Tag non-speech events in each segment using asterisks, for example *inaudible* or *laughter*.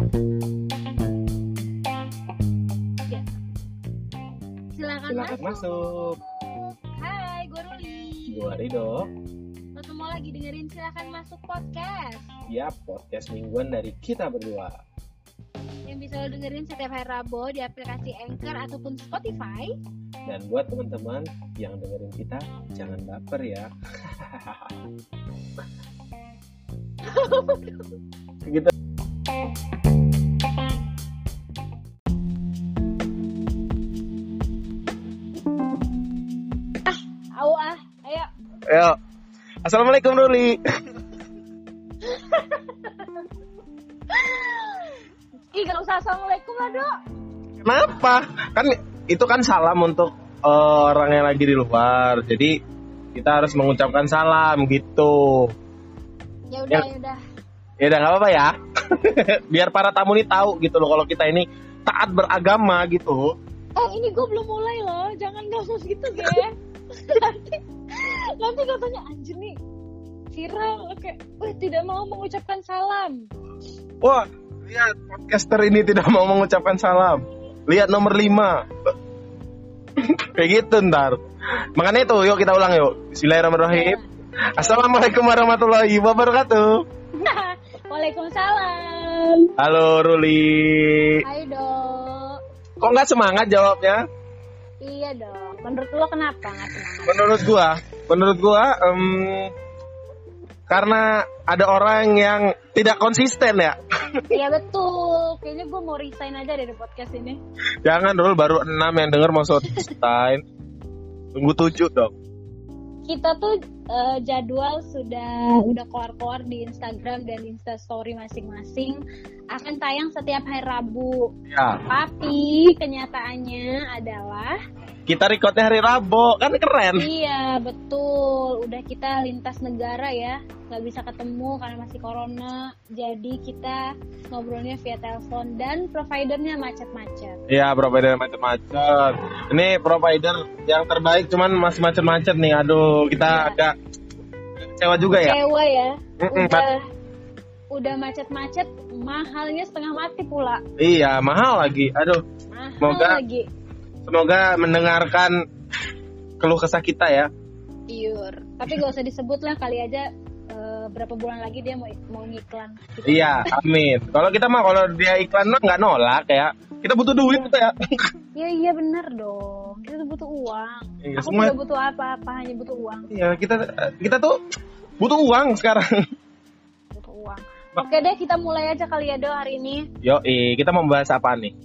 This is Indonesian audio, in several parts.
Ya. Silakan Silakan masuk. masuk. Hai, gue Ruli. Gua Rido. Semua lagi dengerin Silakan Masuk Podcast Ya, podcast mingguan dari kita berdua. yang bisa lo dengerin setiap hari Rabu di aplikasi Anchor ataupun Spotify. Dan buat teman-teman yang dengerin kita, jangan baper ya. *laughs* gitu. Ayo. Assalamualaikum Ruli. *laughs* Ih, gak usah Assalamualaikum lah, Dok. Kenapa? Kan itu kan salam untuk eh, orang yang lagi di luar. Jadi kita harus mengucapkan salam gitu. Ya udah, Ya. udah. Ya udah nggak apa-apa ya. *laughs* Biar para tamu ini tahu gitu loh kalau kita ini taat beragama gitu. Eh, ini gue belum mulai loh. Jangan ngomong gitu, Ge. Nanti, nanti katanya anjir nih viral. Oke, wah tidak mau mengucapkan salam. Wah, lihat podcaster ini tidak mau mengucapkan salam. Lihat nomor 5. Kayak gitu ntar. Makanya itu, yuk kita ulang yuk. Bismillahirrahmanirrahim. Assalamualaikum warahmatullahi wabarakatuh. *laughs* Waalaikumsalam. Halo Ruli. Ayo dong. Kok nggak semangat jawabnya? Iya dong. Menurut lo kenapa nggak semangat? Menurut gua, menurut gua, em, karena ada orang yang tidak konsisten ya. *laughs* Iya betul. Kayaknya gue mau resign aja dari podcast ini. Jangan dulu baru 6 yang denger mau konsisten. Tunggu 7 dong. Kita tuh eh, jadwal sudah udah keluar-keluar di Instagram dan Insta Story masing-masing akan tayang setiap hari Rabu. Ya, Tapi kenyataannya adalah kita recordnya hari Rabu, kan keren. iya betul. Udah kita lintas negara ya, nggak bisa ketemu karena masih corona. Jadi kita ngobrolnya via telepon dan providernya macet-macet. Iya, provider macet-macet. Ini provider yang terbaik cuman masih macet-macet nih. Aduh, kita Iya. agak kecewa juga ya. Kecewa ya. Mm-mm, Udah udah macet-macet, mahalnya setengah mati pula. Iya, mahal lagi. Aduh, Mahal Semoga- lagi. semoga mendengarkan keluh kesah kita ya. Iur. Tapi gak usah disebut lah kali aja eh, berapa bulan lagi dia mau mau ngiklan. Gitu. Iya, amin. Kalau kita mah kalau dia iklan mah nggak nolak ya. Kita butuh duit kita ya. Iya iya bener dong. Kita tuh butuh uang. Iya, Aku semua- tidak butuh apa-apa, hanya butuh uang. Iya, kita kita tuh butuh uang sekarang. *laughs* Butuh uang. Oke deh, kita mulai aja kali ya do hari ini. Yo, kita mau bahas apa nih?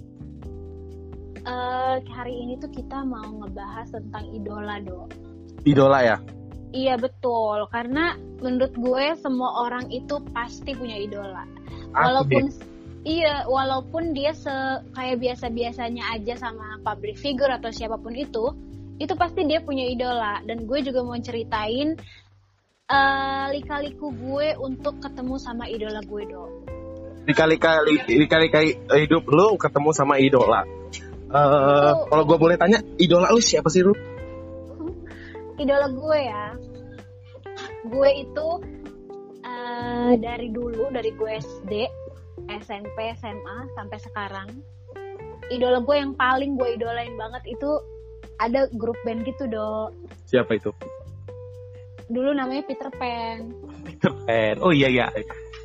Eh hari ini tuh kita mau ngebahas tentang idola do. Idola ya. Iya betul, karena menurut gue semua orang itu pasti punya idola. Walaupun iya, walaupun dia se kayak biasa-biasanya aja sama public figure atau siapa pun itu, itu pasti dia punya idola. Dan gue juga mau ceritain eh lika-liku gue untuk ketemu sama idola gue do. dikali-kali dikali-kali hidup lu ketemu sama idola. Eh, Oh. kalau gue boleh tanya, idola lu siapa sih lu? *laughs* Idola gue ya, gue itu eh dari dulu dari gue SD, SMP, SMA sampai sekarang, idola gue yang paling gue idolain banget itu ada grup band gitu do. Siapa itu? Dulu namanya Peter Pan, Peter Pan. Oh iya iya.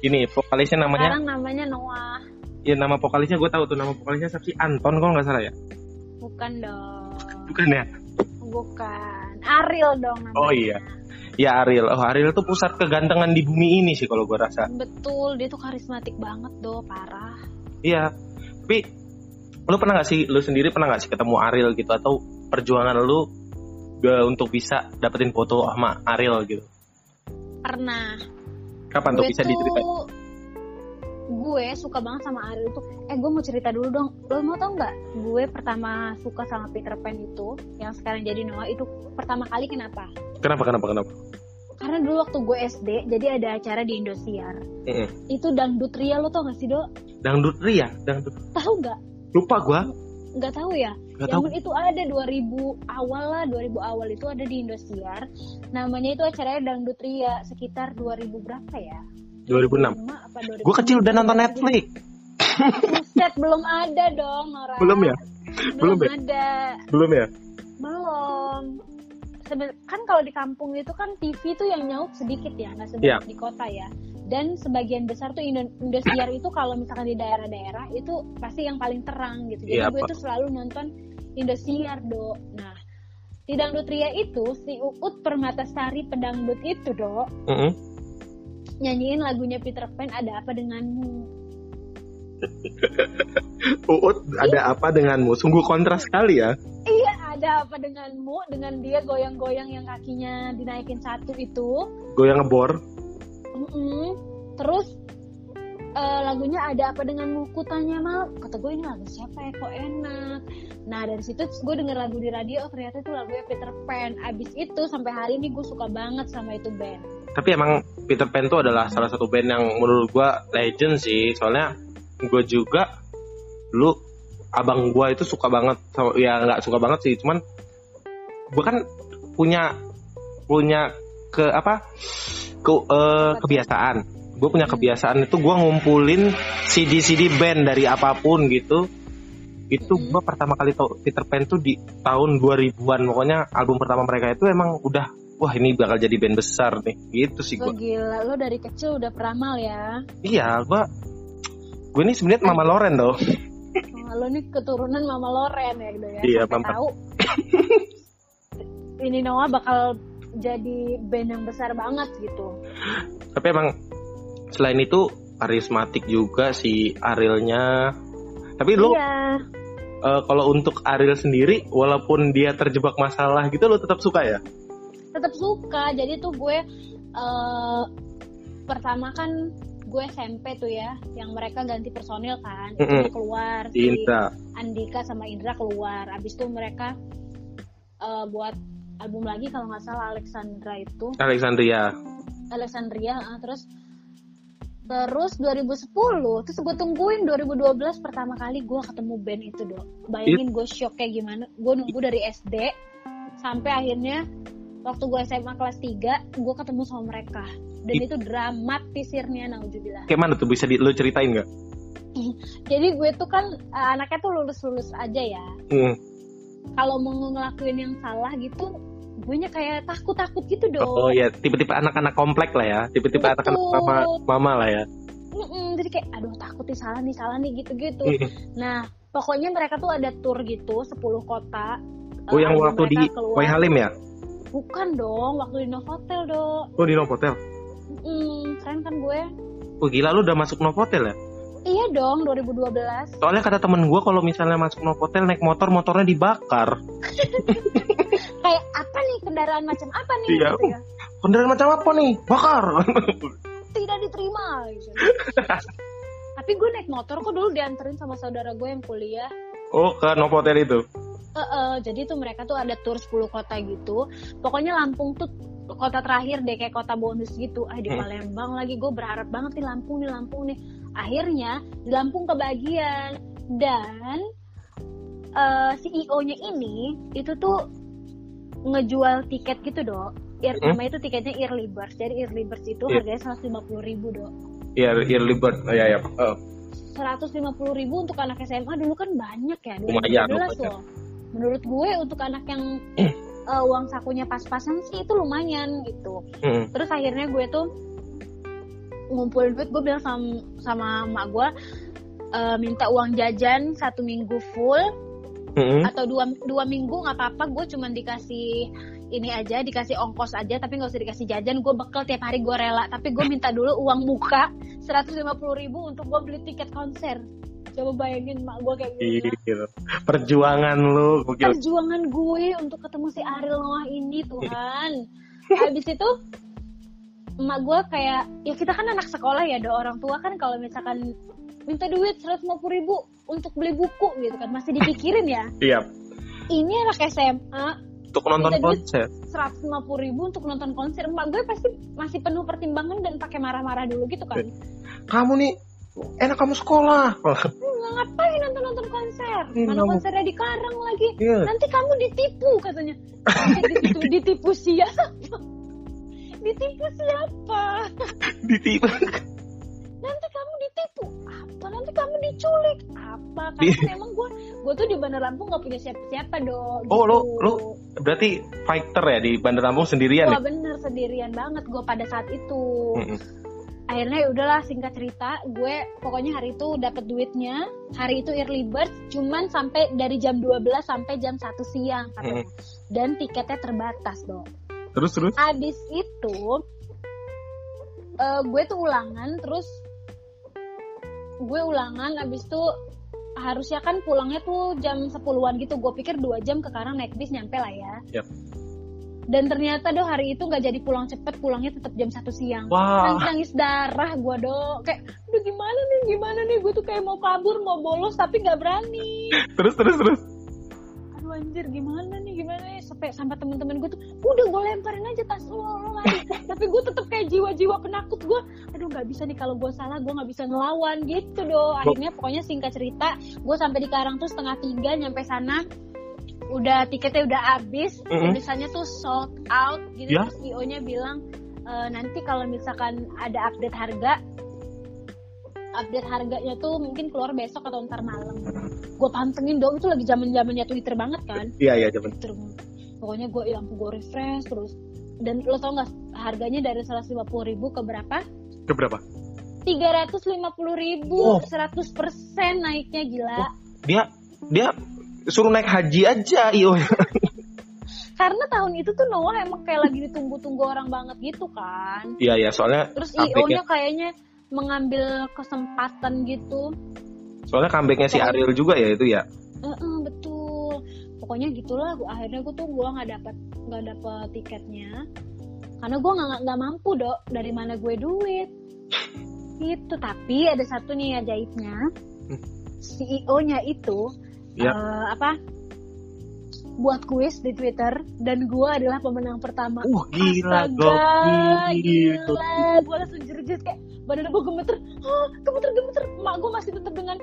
Ini vokalisnya namanya, sekarang namanya Noah. ya nama vokalisnya gue tahu tuh nama vokalisnya siapa sih? Anton kalau nggak salah ya? Bukan dong, Bukan ya? bukan. Ariel dong namanya. Oh iya. Ya Ariel. Oh Ariel tuh pusat kegantengan di bumi ini sih kalau gue rasa. Betul, dia tuh karismatik banget do, parah. Iya. Tapi lu pernah gak sih, lu sendiri pernah gak sih ketemu Ariel gitu atau perjuangan lu gak untuk bisa dapetin foto sama Ariel gitu? Pernah. Kapan tuh gue bisa diceritain? gue suka banget sama Ariel itu eh gue mau cerita dulu dong lo mau tau nggak gue pertama suka sama Peter Pan itu yang sekarang jadi Noah itu pertama kali kenapa Kenapa kenapa kenapa? karena dulu waktu gue SD jadi ada acara di Indosiar Mm-mm. itu dangdut Ria lo tau gak sih do Dangdut Ria, dangdut. tahu nggak Lupa gua. Nggak tahu ya Gak Ya tahu. itu ada 2000 awal lah 2000 awal itu ada di Indosiar namanya itu acaranya dangdut Ria sekitar 2000 berapa ya 2006. 2005 apa 2006? Gue kecil udah nonton Netflix. Buset, belum ada dong, Nora. Belum ya? Belum, Belum ya? ada. Belum ya? Belum. Kan kalau di kampung itu kan TV tuh yang nyaut sedikit ya, nggak sebanyak Iya. di kota ya. Dan sebagian besar tuh Indo- Indosiar itu kalau misalkan di daerah-daerah itu pasti yang paling terang gitu. Jadi Iya, gue tuh selalu nonton Indosiar do. Nah, di Dangdut Ria itu si Uut Permatasari pedangdut itu do Mm-mm. nyanyiin lagunya Peter Pan ada apa denganmu. *laughs* Uut ada apa denganmu? Sungguh kontras sekali ya. Ada apa denganmu dengan dia goyang-goyang yang kakinya dinaikin satu itu. Goyang ngebor. Mm-mm. Terus eh, lagunya ada apa denganmu? Kutanya mal, kata gue ini lagu siapa ya kok enak. Nah dari situ gue denger lagu di radio, oh ternyata itu lagunya Peter Pan. Abis itu sampai hari ini gue suka banget sama itu band. Tapi emang Peter Pan itu adalah salah satu band yang menurut gua legend sih. Soalnya gue juga dulu abang gua itu suka banget sama- ya nggak suka banget sih cuman gua kan punya punya ke apa ke eh, kebiasaan gue punya Hmm. kebiasaan itu gua ngumpulin CD CD band dari apa pun gitu itu Hmm. gua pertama kali tau Peter Pan tuh di tahun 2000-an pokoknya album pertama mereka itu emang udah wah ini bakal jadi band besar nih gitu sih gua gila, lo dari kecil udah peramal ya. iya gua gue ini sebenarnya Mama Loren loh Oh, lo nih keturunan Mama Loren ya gitu ya. Iya, Sampai tahu *laughs* ini Noah bakal jadi band yang besar banget gitu. tapi emang selain itu karismatik juga si Arilnya tapi lu Iya. eh, kalau untuk Aril sendiri walaupun dia terjebak masalah gitu lu tetap suka ya tetap suka jadi tuh gue eh pertama kan gue SMP tuh ya yang mereka ganti personil kan itu Mm-mm. keluar si Cinta Andika sama Indra keluar abis itu mereka eh, buat album lagi kalau nggak salah Alexandra itu. Alexandria. Alexandria ah, terus terus 2010 terus gue tungguin 2012 pertama kali gue ketemu band itu dong bayangin gue shock kayak gimana gue nunggu dari SD sampai akhirnya waktu gue SMA kelas 3 gue ketemu sama mereka dan It- itu dramatisirnya naujubillah kayak mana tuh bisa di, lu ceritain nggak *laughs* jadi gue tuh kan eh, anaknya tuh lulus-lulus aja ya Hmm. kalau mau ngelakuin yang salah gitu gue nya kayak takut-takut gitu dong oh ya tipe-tipe anak-anak komplek lah ya tipe-tipe Betul. anak-anak mama mama lah ya Mm-mm, jadi kayak aduh takut nih salah nih salah nih gitu-gitu Hmm. Nah, pokoknya mereka tuh ada tour gitu, 10 kota. oh Eh, yang album waktu di keluar. Wai Halim ya Bukan dong, waktu di Novotel dong. oh di Novotel Hmm, keren kan gue? oh gila lu udah masuk Novotel ya Iya dong, 2012. soalnya kata temen gua kalau misalnya masuk Novotel naik motor motornya dibakar *laughs* Kayak apa nih kendaraan macam apa nih? Iya. Gitu ya. kendaraan macam apa nih bakar Tidak diterima. Gitu. *laughs* Tapi gue naik motor kok dulu dianterin sama saudara gue yang kuliah. oh ke Novotel itu Eh, eh, jadi tuh mereka tuh ada tour 10 kota gitu. Pokoknya Lampung tuh kota terakhir deh kayak kota bonus gitu. Ah di Hmm. Palembang lagi gue berharap banget nih Lampung nih Lampung nih. Akhirnya di Lampung kebagian dan eh, CEO-nya ini itu tuh ngejual tiket gitu dok. Ir, Hmm. namanya itu tiketnya Early Birds. Jadi Early Birds itu Iya. harganya 150 ribu dok. Iya, early bird. Oh, ya, ya. Oh, 150 ribu untuk anak SMA dulu kan banyak ya. 2012 lumayan. loh. Menurut gue untuk anak yang *clears throat* eh, uang sakunya pas-pasan sih itu lumayan gitu. hmm. Terus akhirnya gue tuh ngumpulin duit, gue bilang sama, sama emak gue eh, minta uang jajan satu minggu full Hmm. atau dua dua minggu nggak apa-apa gue cuman dikasih ini aja dikasih ongkos aja tapi nggak usah dikasih jajan gue bekal tiap hari gue rela tapi gue minta dulu uang muka 150 ribu untuk gue beli tiket konser coba bayangin mak gue kayak gitu. Perjuangan lu, gokil. perjuangan gue untuk ketemu si Ariel Noah ini Tuhan *laughs* habis itu emak gue kayak ya kita kan anak sekolah ya ada orang tua kan kalau misalkan minta duit 150 ribu untuk beli buku gitu kan masih dipikirin ya Siap. *laughs* ini anak SMA Untuk nonton Minta duit. konser. 150 ribu untuk nonton konser emak gue pasti masih penuh pertimbangan dan pakai marah-marah dulu gitu kan Kamu nih enak kamu sekolah. ngapain nonton nonton konser? Iya, mana kamu- konsernya di Karang lagi. Iya. nanti kamu ditipu katanya. Ditipu, *laughs* ditipu siapa? Ditipu siapa? Ditipu. nanti kamu ditipu. Apa? Nanti kamu diculik. Apa? Karena memang gue gue tuh di Bandar Lampung nggak punya siapa-siapa dong oh lo lo berarti fighter ya di Bandar Lampung sendirian Wah, ya bener sendirian banget gue pada saat itu. Mm -mm. Akhirnya ya udahlah singkat cerita gue pokoknya hari itu dapat duitnya. Hari itu early bird cuman sampai dari jam 12 sampai jam 1 siang mm. dan tiketnya terbatas dong. Terus terus? Abis itu uh, gue tuh ulangan terus gue ulangan abis itu harusnya kan pulangnya tuh jam 10-an gitu. Gue pikir dua jam ke Karang naik bis nyampe lah ya. Yep. Dan ternyata doh hari itu nggak jadi pulang cepet pulangnya tetap jam satu siang. Wow. nangis, nangis darah gue doh kayak udah gimana nih gimana nih? Gue tuh kayak mau kabur mau bolos tapi nggak berani. Terus terus terus. Aduh anjir gimana nih gimana nih? Sampai sampai temen-temen gue tuh udah gue lemparin aja tas lo, lo lari. *laughs* Tapi gue tetap kayak jiwa-jiwa penakut gue aduh nggak bisa nih kalau gue salah gue nggak bisa ngelawan gitu doh akhirnya pokoknya singkat cerita gue sampai di Karang tuh setengah tiga nyampe sana udah tiketnya udah habis mm -hmm. misalnya tuh sold out gitu yeah. terus nya bilang e, nanti kalau misalkan ada update harga update harganya tuh mungkin keluar besok atau ntar malam. Gue pantengin dong itu lagi zaman zamannya Twitter banget kan? Iya iya zaman Twitter. Pokoknya gue yang gue refresh terus. Dan lo tau nggak harganya dari puluh ribu ke berapa? Ke berapa? tiga ratus lima puluh ribu oh. seratus persen naiknya gila. Oh, dia dia suruh naik haji aja iyo karena tahun itu tuh Noah emang kayak lagi ditunggu-tunggu orang banget gitu kan. Iya iya soalnya terus IO nya kayaknya mengambil kesempatan gitu. Soalnya comebacknya si Ariel juga ya itu ya? Uh -uh, betul. Pokoknya gitulah akhirnya gue tuh gue nggak dapat nggak dapat tiketnya. Karena gue nggak nggak mampu dok. Dari mana gue duit? Itu tapi ada satu nih ajaibnya hmm. CEO-nya itu ya. uh, apa? Buat kuis di Twitter dan gue adalah pemenang pertama. Uh gila, Astaga, gila, gue langsung jerit kayak badan gue gemeter. Oh gemeter gemeter. Mak gue masih tetap dengan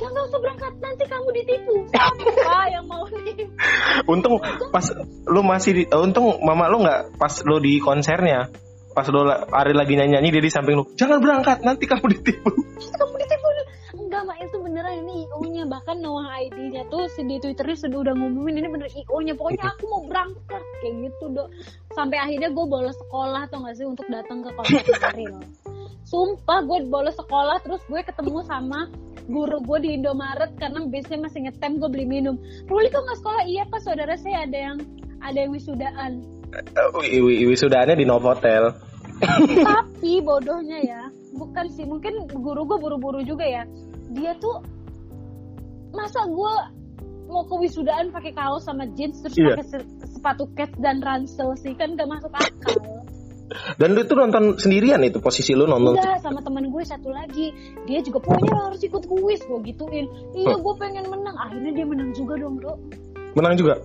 jangan usah berangkat nanti kamu ditipu. *laughs* Siapa yang mau nih untung pas lu masih di, untung mama lu nggak pas lu di konsernya. Pas lu hari lagi nyanyi nyanyi dia di samping lu jangan berangkat nanti kamu ditipu. Kamu ditipu mak itu beneran ini io nya bahkan Noah ID-nya tuh di twitternya sudah udah ngumumin ini bener io nya pokoknya aku mau berangkat kayak gitu dok. Sampai akhirnya gue bolos sekolah tuh gak sih untuk datang ke konser Ariel sumpah gue bolos sekolah terus gue ketemu sama guru gue di Indomaret karena biasanya masih ngetem gue beli minum. Ruli kok nggak sekolah? Iya pak. Saudara saya ada yang ada yang wisudaan. Uh, wisudaannya di Novotel tapi bodohnya ya bukan sih. Mungkin guru gue buru-buru juga ya dia tuh masa gue mau ke wisudaan pakai kaos sama jeans terus yeah. pakai sepatu kets dan ransel sih kan gak masuk akal *laughs* dan lu itu nonton sendirian itu posisi lu nonton? Enggak, sama teman gue satu lagi. Dia juga pokoknya harus ikut kuis, gue gituin. Iya, gue pengen menang. Akhirnya dia menang juga dong, Bro. Menang juga.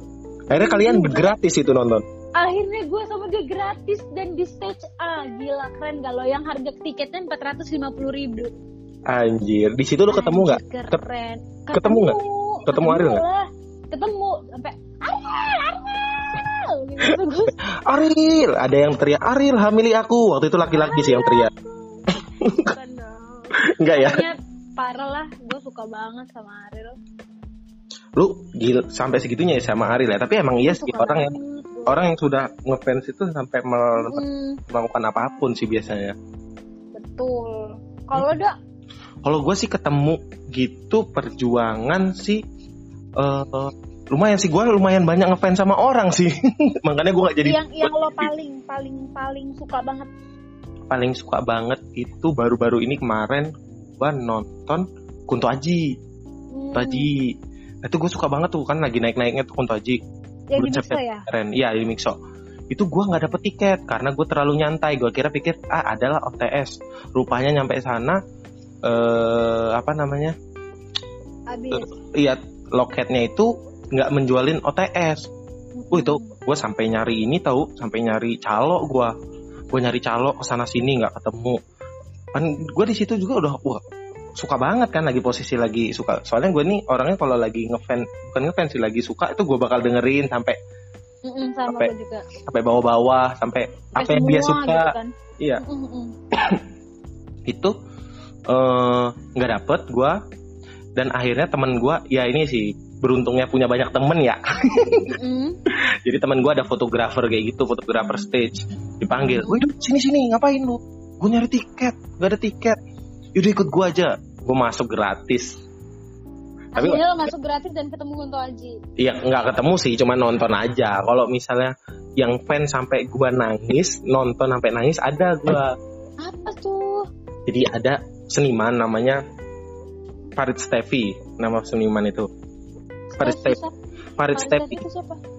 Akhirnya kalian gratis itu nonton. Akhirnya gue sama dia gratis dan di stage A. Gila keren gak lo yang harga tiketnya empat ratus lima puluh ribu. Anjir, di situ lo ketemu nggak? Keren. Ketemu nggak? Ketemu Ariel nggak? Ketemu sampai Ariel, Ariel *laughs* Aril, ada yang teriak Aril hamili aku. Waktu itu laki-laki sih yang teriak. Enggak *laughs* ya? parah lah, gue suka banget sama Aril. Lu gila sampai segitunya ya sama Aril ya. Tapi emang iya sih orang yang orang yang sudah ngefans itu sampai hmm. melakukan apa pun sih biasanya. Betul. Kalau hmm. Kalau gue sih ketemu gitu perjuangan sih uh, lumayan sih. Gue lumayan banyak ngefans sama orang sih. *laughs* Makanya gue gak jadi yang yang lo *laughs* paling paling paling suka banget? Paling suka banget itu baru-baru ini kemarin gue nonton Kunto Aji. Hmm. Kunto Aji. Itu gue suka banget tuh kan lagi naik-naiknya tuh Kunto Aji. Yang di Mixo ya? keren. Iya di Mixo. Itu gue nggak dapet tiket karena gue terlalu nyantai. Gue kira pikir ah adalah OTS rupanya nyampe sana eh apa namanya Abis. iya loketnya itu nggak menjualin OTS. Uh itu gue sampai nyari ini tahu, sampai nyari calo gue, gue nyari calo ke sana sini nggak ketemu. Kan gue di situ juga udah wah suka banget kan lagi posisi lagi suka. Soalnya gue nih orangnya kalau lagi ngefans bukan ngefans sih lagi suka itu gue bakal dengerin sampai mm -mm, sampai juga. sampai sampai, sampai apa yang dia suka. Gitu kan? Iya. -mm. *coughs* itu eh, nggak dapet gue dan akhirnya teman gue ya ini sih beruntungnya punya banyak temen ya. Mm-mm. *laughs* jadi teman gue ada fotografer kayak gitu fotografer stage dipanggil wih sini sini ngapain lu? Gue nyari tiket nggak ada tiket. Yaudah ikut gue aja. Gue masuk gratis. Tapi Akhirnya lo masuk gratis dan ketemu Kunto Aji. ya nggak ketemu sih cuma nonton aja. Kalau misalnya yang fans sampai gue nangis nonton sampai nangis ada gue Apa tuh? jadi ada seniman namanya Farid Stevi nama seniman itu Farid Stevi? Farid Stevi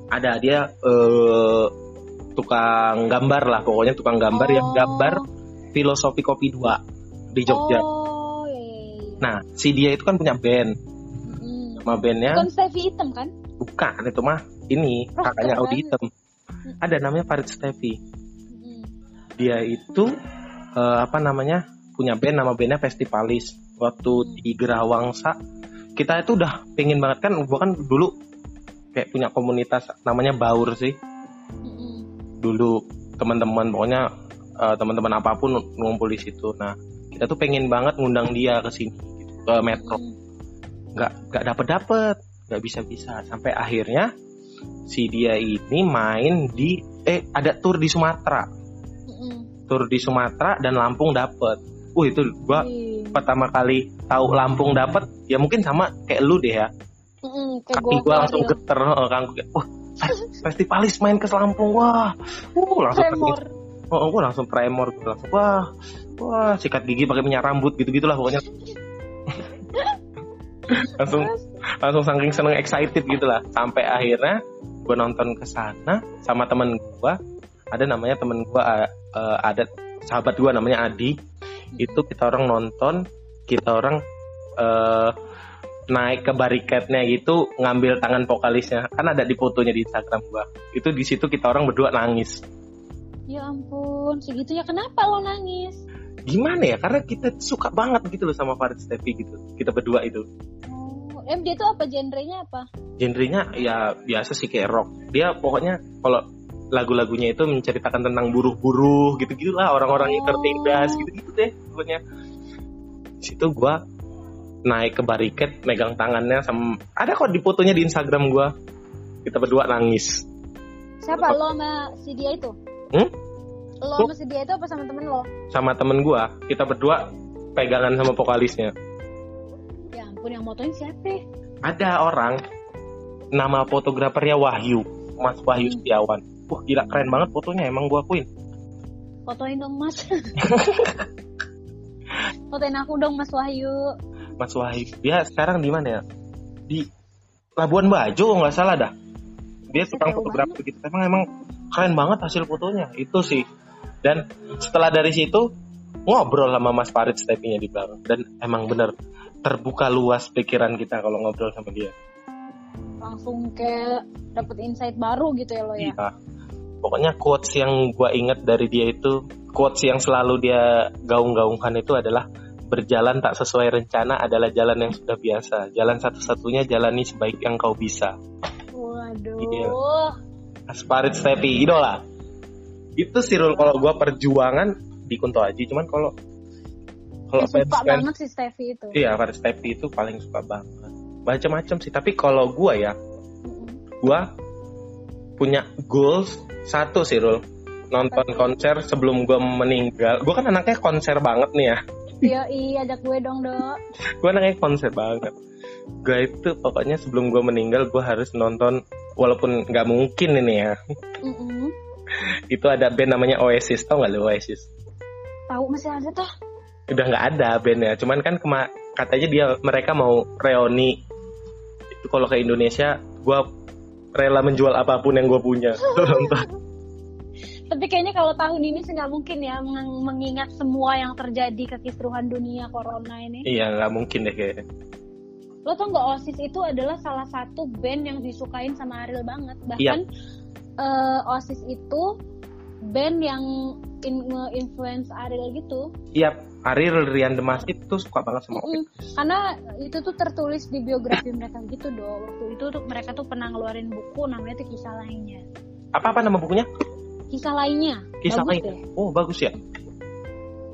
ada dia eh, tukang gambar lah pokoknya tukang gambar yang Oh. gambar filosofi kopi 2 di Jogja. Oh, iya, iya, iya. Nah, si dia itu kan punya band. Mm. Nama bandnya Bukan Stevie hitam kan? bukan itu mah ini Oh, kakaknya Audi Hitam. Ada namanya Farid Stevi. Mm. Dia itu eh, apa namanya? Punya band nama bandnya Festivalis. Waktu di Gerawangsa kita itu udah pengen banget kan gua kan dulu kayak punya komunitas namanya Baur sih. Dulu teman-teman pokoknya eh, teman-teman apa pun ngumpul di situ. Nah kita tuh pengen banget ngundang dia ke sini gitu, ke Metro. Nggak nggak dapet dapet, nggak bisa bisa. Sampai akhirnya si dia ini main di eh ada tour di Sumatera, tour di Sumatera dan Lampung dapet. Uh itu gua Wih. pertama kali tahu Lampung dapet, ya mungkin sama kayak lu deh ya. Kayak Kaki gua gua langsung Ariel. geter, heeh, kan wah *laughs* festivalis main ke Lampung, wah, uh, langsung Tremor. Oh, gue langsung tremor, gue langsung wah, wah, sikat gigi pakai minyak rambut gitu-gitulah pokoknya. *laughs* langsung langsung saking seneng excited gitu lah. Sampai akhirnya gue nonton ke sana sama temen gue. Ada namanya temen gue ada sahabat gue namanya Adi. Itu kita orang nonton, kita orang eh, naik ke barikadnya gitu ngambil tangan vokalisnya. Kan ada di fotonya di Instagram gua. Itu di situ kita orang berdua nangis. Ya ampun, segitunya kenapa lo nangis? gimana ya? Karena kita suka banget gitu loh sama Farid Stevi gitu. Kita berdua itu. Oh, em dia tuh apa? Genrenya apa? genrenya ya biasa sih kayak rock. Dia pokoknya kalau lagu-lagunya itu menceritakan tentang buruh-buruh gitu gitulah orang-orang yang Oh. tertindas gitu-gitu deh pokoknya situ gua naik ke bariket megang tangannya sama ada kok di fotonya di Instagram gua kita berdua nangis Siapa lo sama si dia itu? Hmm? Lo sama si dia itu apa sama temen lo? sama temen gua kita berdua pegangan sama vokalisnya Ya ampun yang motoin siapa? ada orang nama fotografernya Wahyu Mas Wahyu Setiawan wah gila keren banget fotonya emang gua akuin. Fotoin dong mas. *laughs* Fotoin aku dong mas Wahyu. Mas Wahyu. Dia sekarang di mana ya? Di Labuan Bajo nggak salah dah. Dia tukang fotografer gitu emang emang keren banget hasil fotonya. Itu sih. Dan setelah dari situ ngobrol sama Mas Farid stepinya di belakang. Dan emang bener terbuka luas pikiran kita kalau ngobrol sama dia. Langsung kayak dapet insight baru gitu ya lo ya. Iya. Pokoknya quotes yang gua inget dari dia itu quotes yang selalu dia gaung-gaungkan itu adalah berjalan tak sesuai rencana adalah jalan yang sudah biasa. Jalan satu-satunya jalani sebaik yang kau bisa. Waduh. Iya. Asparit Stepi, idola. Itu sih Rul, kalau gua perjuangan di Kunto Aji, cuman kalau kalau suka fans banget si Steffi itu. iya Farid Stepi itu paling suka banget. Macam-macam sih, tapi kalau gua ya, gua punya goals satu sih Rul. Nonton konser sebelum gua meninggal. Gua kan anaknya konser banget nih ya. Iya, iya, ajak gue dong, Dok. *laughs* gua anaknya konser banget. Gua itu pokoknya sebelum gua meninggal gua harus nonton walaupun nggak mungkin ini ya. *laughs* Itu ada band namanya Oasis. Tau nggak lu Oasis? Tahu masih ada tuh. udah nggak ada bandnya. Cuman kan kema katanya dia mereka mau reuni. Itu kalau ke Indonesia gua rela menjual apa pun yang gue punya Tapi kayaknya kalau tahun ini sih nggak mungkin ya meng- mengingat semua yang terjadi kekisruhan dunia corona ini. iya nggak mungkin deh kayaknya Lo tau nggak Oasis itu adalah salah satu band yang disukain sama Ariel banget. Bahkan eh, Oasis itu band yang in- nge-influence Ariel gitu. Iya, Ariel Rian Demas itu suka banget sama Mm-mm. Oasis. Karena itu tuh tertulis di biografi mereka gitu dong. Waktu itu tuh mereka tuh pernah ngeluarin buku namanya tuh kisah lainnya. Apa apa nama bukunya? Kisah lainnya. Kisah Bagus lain. deh. Oh bagus ya.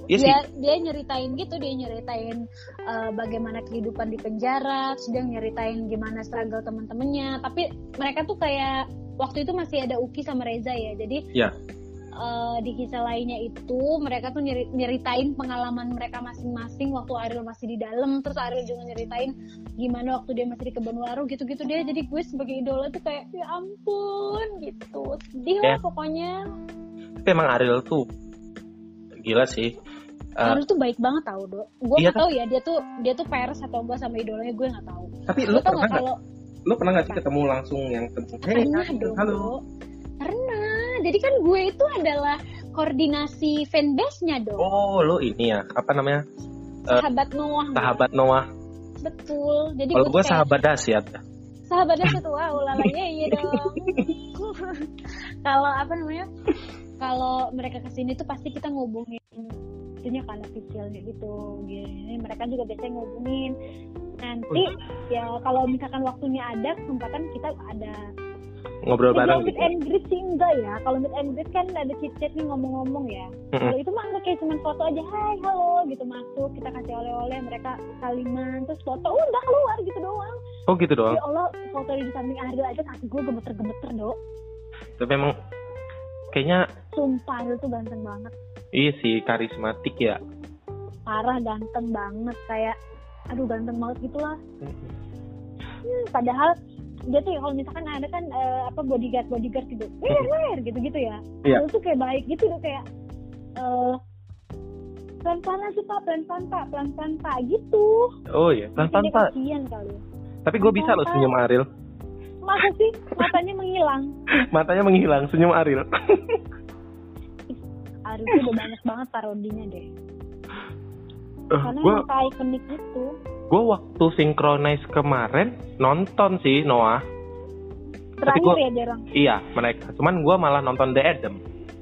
Iya dia dia nyeritain gitu dia nyeritain uh, bagaimana kehidupan di penjara terus dia nyeritain gimana struggle teman-temannya tapi mereka tuh kayak waktu itu masih ada Uki sama Reza ya jadi ya uh, di kisah lainnya itu mereka tuh nyeri, nyeritain pengalaman mereka masing-masing waktu Ariel masih di dalam terus Ariel juga nyeritain gimana waktu dia masih di kebun waru gitu-gitu dia jadi gue sebagai idola tuh kayak ya ampun gitu. Sedih lah Ya. pokoknya. Tapi emang Ariel tuh gila sih. Eh, Ariel tuh baik banget tau dok gue Iya, nggak tahu ya dia tuh dia tuh pers atau enggak sama idolanya gue nggak tahu. Tapi Lo lu tau nggak kalau lu pernah nggak sih ketemu langsung yang ketemu hey pernah dong halo jadi kan gue itu adalah koordinasi fanbase-nya dong. Oh lu ini ya apa namanya? Eh, sahabat Noah. sahabat Noah. Betul. Jadi kalau gue gue tuh kayak sahabat dasyat wow lalanya iya dong. *laughs* Kalau apa namanya? Kalau mereka ke sini tuh pasti kita ngubungin itunya kan officialnya gitu. Gini mereka juga biasanya ngubungin. Nanti ya kalau misalkan waktunya ada kesempatan kita ada ngobrol bareng meet gitu and greet sih enggak ya kalau meet and greet kan ada chit chat nih ngomong-ngomong ya kalau itu mah enggak kayak cuma foto aja hai halo gitu masuk kita kasih oleh-oleh mereka saliman terus foto udah keluar gitu doang oh gitu doang Ya Allah, foto di samping Ariel aja kaki gue gemeter-gemeter, Dok. tapi emang kayaknya Sumpah, Ariel tuh ganteng banget. iya sih karismatik ya Parah ganteng banget. Kayak, aduh ganteng banget gitu lah. Hmm, padahal dia tuh kalau misalkan ada kan eh, apa bodyguard bodyguard gitu, wer wer gitu gitu ya. Iya. Ariel tuh kayak baik gitu tuh kayak eh pelan pelan sih pak, pelan pelan pak, pelan pelan pak gitu. oh iya pelan pelan pak kali. tapi gue bisa loh senyum Ariel Masa sih matanya menghilang? *laughs* matanya menghilang senyum Ariel *laughs* Ariel tuh udah banyak banget parodinya deh. Karena gue emang kayak ikonik gitu. Gue waktu synchronize kemarin nonton sih Noah Terakhir gua- ya dia orang. iya mereka cuman gue malah nonton The Adam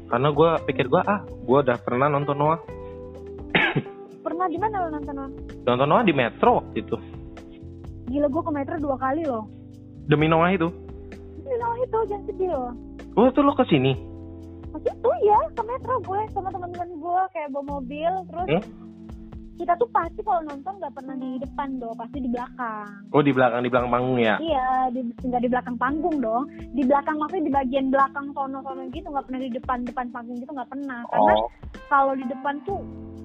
karena gue pikir gue ah gue udah pernah nonton Noah *coughs* Pernah di mana lo nonton lo? nonton Noah di Metro waktu itu Gila gue ke Metro dua kali loh. demi Noah itu Gila itu jangan sedih loh. oh tuh lo ke sini Pas itu ya ke Metro gue sama teman-teman gue kayak bawa mobil terus Hmm? Kita tuh pasti kalau nonton nggak pernah di depan dong, pasti di belakang. oh di belakang di belakang panggung ya Iya, di, nggak di belakang panggung dong. Di belakang maksudnya di bagian belakang sono-sono gitu nggak pernah di depan depan panggung gitu nggak pernah. Karena oh kalau di depan tuh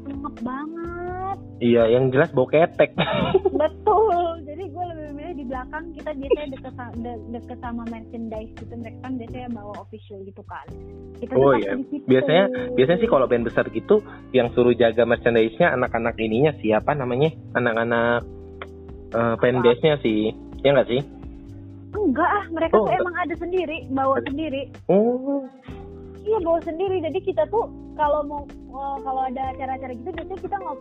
lengkap banget. iya yang jelas bau ketek *laughs* Betul. Jadi gue belakang kita biasanya deket de- deket sama merchandise gitu. Mereka kan biasanya bawa official gitu kan. Kita Oh iya. biasanya biasanya sih kalau band besar gitu yang suruh jaga merchandise-nya anak-anak ininya siapa namanya anak-anak uh, fanbase-nya sih ya nggak sih enggak ah, mereka Oh, tuh enggak. emang ada sendiri, bawa sendiri. oh Iya bawa sendiri. Jadi kita tuh kalau mau eh, kalau ada acara-acara gitu biasanya kita ngob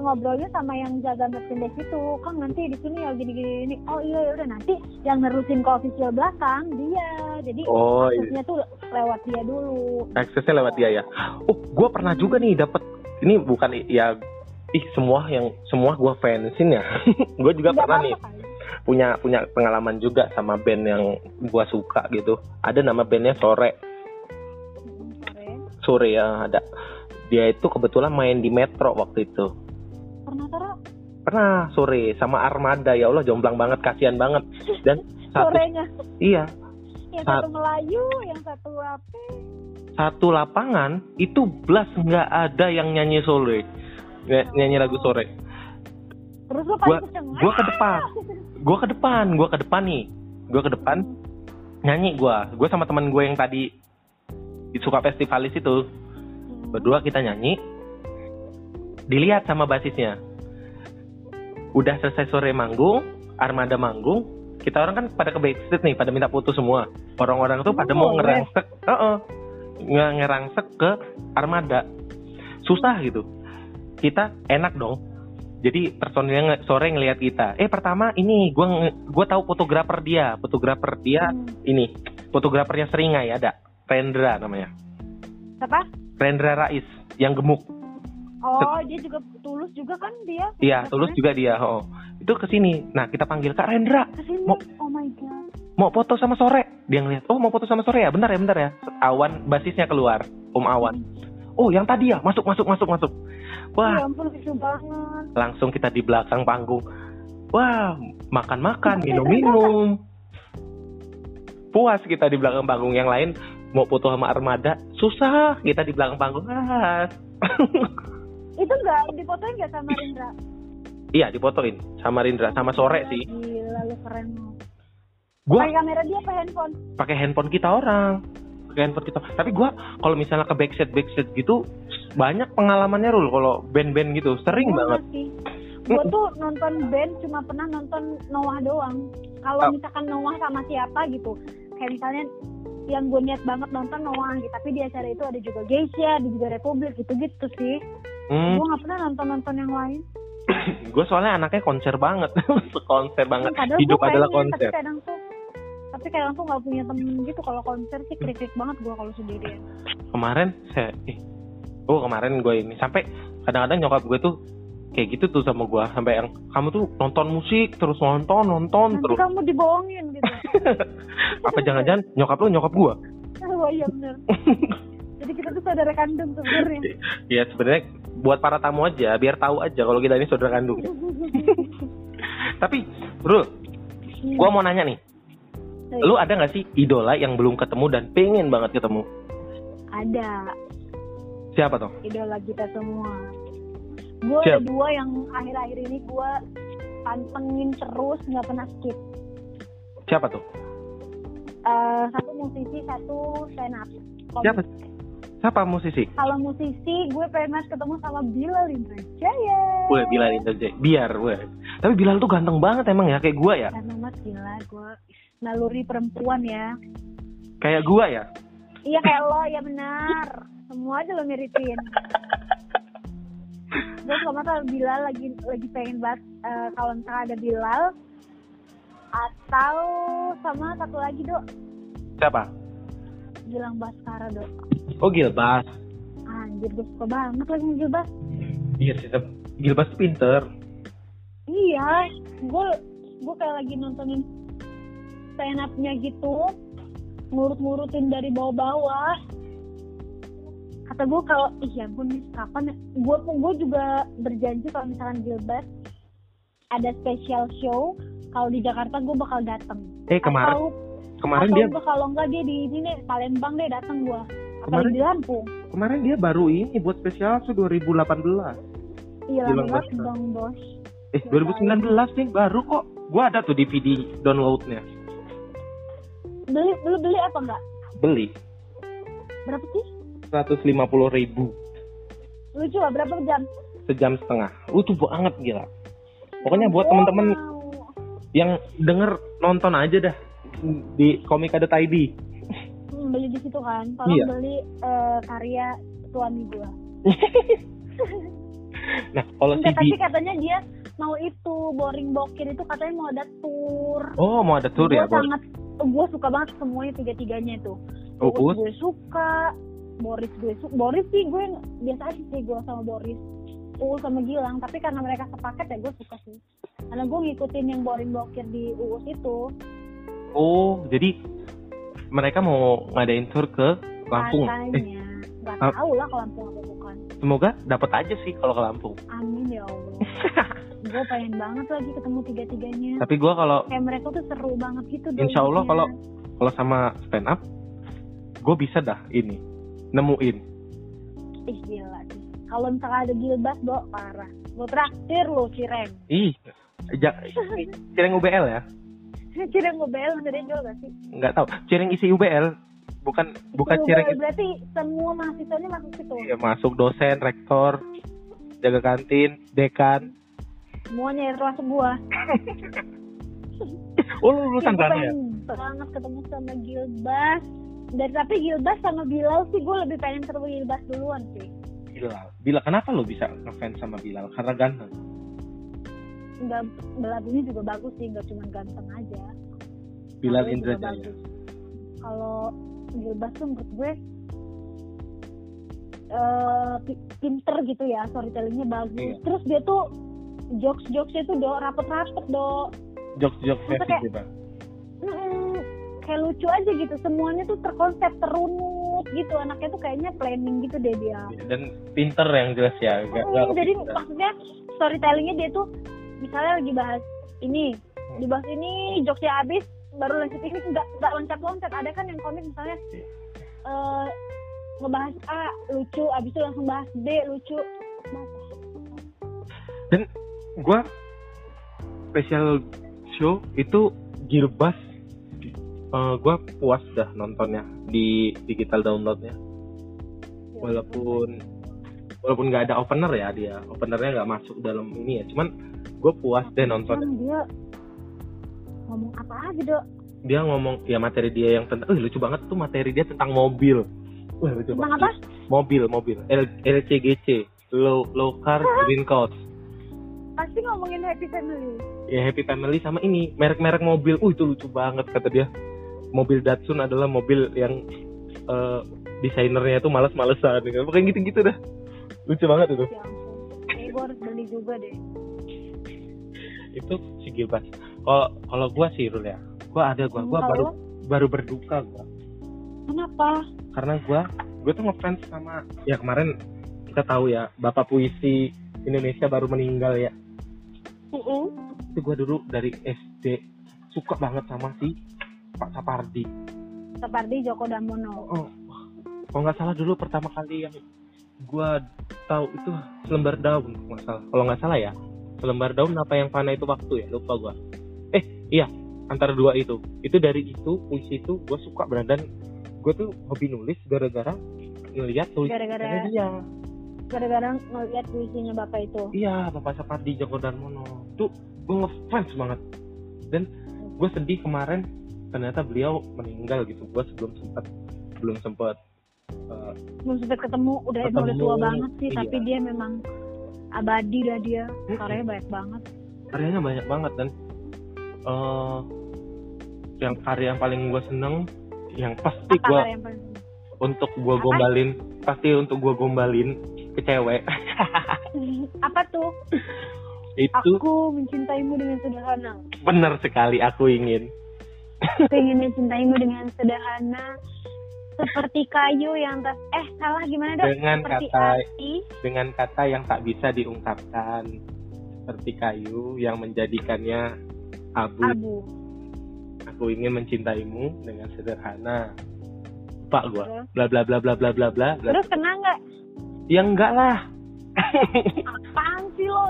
ngobrolnya sama yang jaga merchandise itu. Kan nanti di sini ya gini gini gini oh iya ya udah nanti yang nerusin ke official belakang dia. Jadi Oh, iya. aksesnya tuh lewat dia dulu. Aksesnya lewat dia ya. Oh gue pernah juga nih dapat ini bukan ya ih semua yang semua gue fansin ya. *laughs* Gue juga Nggak pernah nih kan? punya punya pengalaman juga sama band yang gue suka gitu. Ada nama bandnya sore. Mm, sore. sore ya ada. Dia itu kebetulan main di Metro waktu itu pernah Tara? Pernah sore sama Armada. Ya Allah jomplang banget kasihan banget. Dan *laughs* satu sorenya. Iya. Yang Saat- satu Melayu yang satu apa? Satu lapangan itu belas nggak ada yang nyanyi sore. Ny- nyanyi lagu sore. Terus lo Gua- gua ke depan. gue ke depan gue ke depan nih. Gue ke depan. Nyanyi gue gue sama teman gue yang tadi suka festivalis itu. Hmm. berdua kita nyanyi dilihat sama basisnya. Udah selesai sore manggung armada manggung kita orang kan pada ke backstage nih pada minta foto semua. Orang-orang tuh pada mau ngerangsek Heeh. nge- ngerangsek ke armada. Susah gitu. Kita enak dong. Jadi personilnya sore ngelihat kita eh pertama ini gue gue tahu fotografer dia fotografer dia Hmm. ini fotografernya Seringai ada Rendra namanya. Apa Rendra Rais yang gemuk oh dia juga tulus juga kan dia Iya, tulus juga dia. Oh, itu ke sini. Nah, kita panggil Kak Rendra. ke sini Mau- oh my god Mau foto sama sore. Dia ngeliat, oh mau foto sama sore ya? Bentar ya, bentar ya. Awan basisnya keluar. Om Awan. oh yang tadi ya masuk masuk masuk masuk wah Ya ampun lucu banget. langsung kita di belakang panggung wah makan makan minum minum puas kita di belakang panggung yang lain mau foto sama armada susah kita di belakang panggung ah. *laughs* Itu enggak dipotoin enggak sama Rindra? iya dipotoin sama Rindra sama sore sih Gila lu keren gua Pakai kamera dia apa handphone? pakai handphone kita orang pakai handphone kita tapi gua kalau misalnya ke backstage backstage gitu banyak pengalamannya Rul kalau band-band gitu sering Gua banget masih. Gue tuh nonton band cuma pernah nonton Noah doang. Kalau Oh. misalkan Noah sama siapa gitu, kayak misalnya yang gue niat banget nonton Noah gitu. Tapi di acara itu ada juga Geisha, ada juga Republik gitu-gitu sih. hmm, Gue nggak pernah nonton-nonton yang lain. *coughs* gue soalnya anaknya konser banget *laughs* konser banget Padahal hidup adalah pengen, konser Tapi kadang tuh tapi kadang tuh nggak punya temen gitu kalau konser sih kritik banget gue kalau sendirian. kemarin saya eh, oh kemarin gue ini sampai kadang-kadang nyokap gue tuh kayak gitu tuh sama gue sampai yang kamu tuh nonton musik terus nonton nonton Nanti terus. kamu dibohongin gitu. *laughs* apa jangan-jangan nyokap lu nyokap gue Wah *laughs* iya bener. Jadi kita tuh saudara kandung sebenarnya. *laughs* ya sebenarnya buat para tamu aja biar tahu aja kalau kita ini saudara kandung. Tapi bro gue mau nanya nih. Hey, lu ada nggak sih idola yang belum ketemu dan pengen banget ketemu? Ada. Siapa tuh? Idola kita semua. Gue ada dua yang akhir-akhir ini gue pantengin terus nggak pernah skip. siapa tuh Eh, satu musisi, satu stand up. Siapa siapa musisi Kalau musisi, gue pengen banget ketemu sama Bilal Indrajaya. Gue Bilal aja. Biar gue. Tapi Bilal tuh ganteng banget emang ya kayak gue ya. Karena mas gila, gue naluri perempuan ya. Kayak gue ya. Iya kayak lo, ya benar. Semua aja lo miripin. *laughs* gue sama tau Bilal lagi lagi pengen banget eh, kalau misalnya ada Bilal atau sama satu lagi dok Siapa? Gilang Baskara dok Oh Gilbas. anjir gue suka banget lagi Gilbas Iya sih. Gilbas tuh pinter. iya gue gue kayak lagi nontonin stand up-nya gitu ngurut-ngurutin dari bawah-bawah kata gue kalau ih ya nih kapan gue gue juga berjanji kalau misalkan Gilbert ada special show kalau di Jakarta gue bakal datang Eh kemarin atau, kemarin atau dia kalau enggak dia di sini Palembang deh datang gue Kemarin- di Lampung? kemarin dia baru ini buat spesial tuh 2018. iya lama dong bos. Eh 2019 nih baru kok. Gue ada tuh DVD downloadnya. beli beli beli apa enggak? Beli. Berapa sih 150 ribu lucu lah berapa jam sejam setengah. Lucu banget gila. Pokoknya buat Gua temen-temen yang denger nonton aja dah di komika.id. Hmm, beli di situ kan tolong Iya. beli eh, karya suami gue *laughs* Nah kalau CD tapi katanya dia mau itu boring bokir itu katanya mau ada tour Oh mau ada tour ya bos? sangat gue suka banget semuanya tiga tiganya itu Oh, Uus Uus? gue suka Boris gue Boris sih gue biasa aja sih gue sama Boris Uus sama Gilang. Tapi karena mereka sepaket ya gue suka sih. Karena gue ngikutin yang boring bokir di Uus itu. Oh, jadi mereka mau ngadain tour ke Lampung. Eh, katanya nggak Ah. tahu lah ke Lampung apa bukan. Semoga dapat aja sih kalau ke Lampung. amin ya Allah. *laughs* Gue pengen banget lagi ketemu tiga tiganya Tapi gua kalau kayak mereka tuh seru banget gitu Insya Allah kalau- kalau sama stand up, gue bisa dah ini nemuin. ih gila sih kalau misalnya ada Gilbas do parah gue traktir lo Cireng Ih, ja, *laughs* cireng UBL ya? Cireng masih ada yang jual gak sih Nggak tahu. Cireng isi UBL, bukan bukan Itu cireng berarti semua mahasiswanya masuk situ ya, masuk dosen, rektor, jaga kantin, dekan. semuanya termasuk gua *laughs* Oh, lu lulusan Gue ya? pengen banget ketemu sama Gilbas dan tapi Gilbas sama Bilal sih gue lebih pengen ketemu Gilbas duluan sih Bilal. Bilal, kenapa lo bisa ngefans sama Bilal? Karena ganteng. nggak lagunya juga bagus sih nggak cuma ganteng aja Bilal Indrajaya. bagus. kalau Gilbas tuh menurut gue eh pi- pinter gitu ya storytellingnya bagus Iya. terus dia tuh jokes jokesnya tuh do rapet-rapet do Jokes-jokes Masa versi kayak- juga. Mm-mm, kayak lucu aja gitu. Semuanya tuh terkonsep terunut gitu. Anaknya tuh kayaknya planning gitu deh dia. Dan pinter yang jelas ya gak, Hmm, gak jadi pinter. maksudnya storytellingnya dia tuh misalnya lagi bahas ini dibahas ini jokesnya habis baru loncat ini nggak nggak loncat loncat ada kan yang komik misalnya Iya. eh ngebahas A lucu abis itu langsung bahas B lucu. Dan gue special show itu Gearbus eh gue puas dah nontonnya di digital downloadnya. Walaupun walaupun nggak ada opener ya dia openernya nggak masuk dalam ini ya. Cuman gue puas deh nonton. Dia ngomong apa aja dok? Dia ngomong ya materi dia yang tentang eh lucu banget tuh materi dia tentang mobil. Wah, lucu tentang banget. apa? Mobil mobil. L LCGC low low car green cost pasti ngomongin happy family. Ya happy family sama ini merek-merek mobil. Uh itu lucu banget kata dia mobil Datsun adalah mobil yang eh, desainernya itu males-malesan gitu. pokoknya gitu-gitu dah. Lucu banget itu. Ya ampun. Gue harus beli juga deh. Itu si Gilbas kalau kalau gua sih Rul ya. Gua ada gua gua Kalau baru baru berduka gua. Kenapa? Karena gua gua tuh ngefans sama ya kemarin kita tahu ya bapak puisi Indonesia baru meninggal ya. Itu gua dulu dari SD suka banget sama si Pak Sapardi. Seperti Joko Damono. Oh kalau nggak salah dulu pertama kali yang gua tahu itu selembar daun kalau nggak salah. Kalau nggak salah ya selembar daun apa yang fana itu waktu ya? Lupa gua. Eh iya antara dua itu. Itu dari itu puisi itu gua suka dan gua tuh hobi nulis gara-gara ngeliat tulisannya Gara-gara- dia. gara-gara ngeliat puisinya bapak itu. Iya bapak Sapardi Djoko Darmono tuh gua ngefans banget. Dan gue sedih kemarin ternyata beliau meninggal gitu. Gua sebelum sempat belum sempat eh, belum sempat ketemu. Udah emang udah Ketemu, tua banget sih iya. tapi dia memang abadi dah dia. Mm-mm. karyanya banyak banget. Karyanya banyak banget dan eh yang karya yang paling gue seneng yang pasti gue untuk gue gombalin pasti untuk gue gombalin ke cewek. *laughs* Apa tuh? Itu aku mencintaimu dengan sederhana. Benar sekali aku ingin pengen mencintaimu dengan sederhana seperti kayu yang tak eh salah gimana dong dengan seperti kata api. dengan kata yang tak bisa diungkapkan. Seperti kayu yang menjadikannya abu. abu. Aku ingin mencintaimu dengan sederhana. Pak gua. Bla bla bla bla bla bla bla. Terus kena nggak? Ya enggak lah. Apaan sih lo?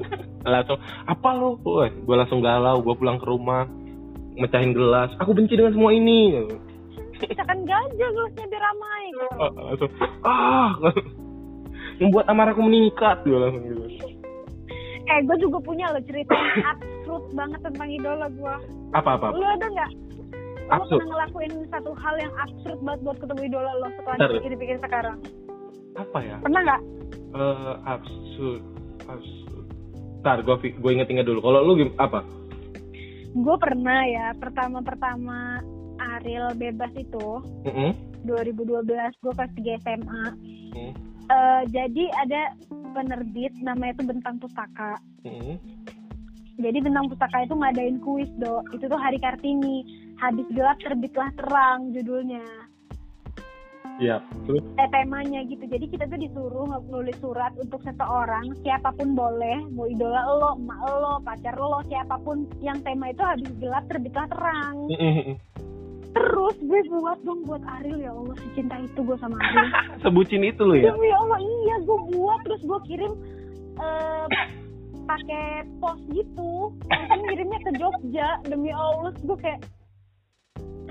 *laughs* Langsung apa lo? Gue langsung galau. Gue pulang ke rumah mecahin gelas. Aku benci dengan semua ini. Misalkan gajah gelasnya biar ramai. Ah, langsung ah. Membuat amarahku meningkat gue langsung gitu. Eh gue juga punya lo cerita yang absurd banget tentang idola gue apa apa Lu ada nggak? Absurd. pernah ngelakuin satu hal yang absurd banget buat ketemu idola lo setelah dipikir-pikir sekarang? apa ya? Pernah nggak? eh absurd absurd. Ntar gue gue inget-inget dulu. Kalau lu apa Gue pernah ya, pertama-pertama Ariel bebas itu, Mm-mm. 2012, gue kelas 3 SMA. Mm. Eh, jadi ada penerbit namanya itu Bentang Pustaka. Mm-mm. Jadi Bentang Pustaka itu ngadain kuis, do. Itu tuh hari Kartini. Habis gelap terbitlah terang judulnya. Iya, terus eh, temanya gitu. Jadi kita tuh disuruh nulis surat untuk seseorang, siapa pun boleh, mau idola lo, emak lo, pacar lo, siapa pun yang tema itu habis gelap terbitlah terang. Terus gue buat dong buat Ariel ya Allah secinta itu gue sama Ariel. *laughs* sebutin itu lu ya Demi Allah iya gue buat terus gue kirim eh, pakai pos gitu. Langsung kirimnya ke Jogja demi Allah gue kayak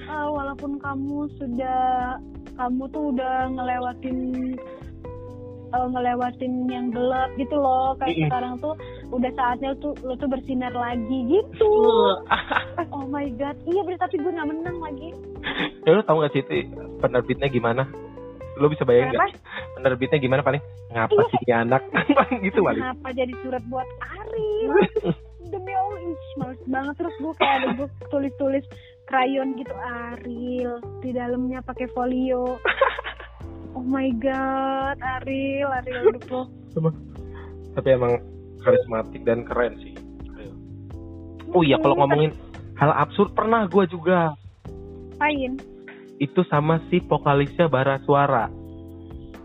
"Ah, walaupun kamu sudah kamu tuh udah ngelewatin eh, ngelewatin yang gelap gitu loh. Kayak Mm-mm. sekarang tuh udah saatnya tuh lo tuh bersinar lagi gitu. Oh my god. Iya bener tapi gue nggak menang lagi. Ya lu tau gak sih itu penerbitnya gimana? Lu bisa bayangin Kenapa? gak penerbitnya gimana paling ngapa sih ini anak? Paling *laughs* gitu paling kenapa jadi surat buat Ariel *laughs* demi Allah ih, males banget. Terus gue kayak ada gue tulis-tulis krayon gitu Ariel di dalamnya pakai folio. *laughs* Oh my god Ariel Ariel hidup lo Emang. tapi emang karismatik dan keren sih Ayo. oh iya kalau ngomongin hal absurd pernah gue juga. Ngapain? Itu sama si vokalisnya Bara Suara.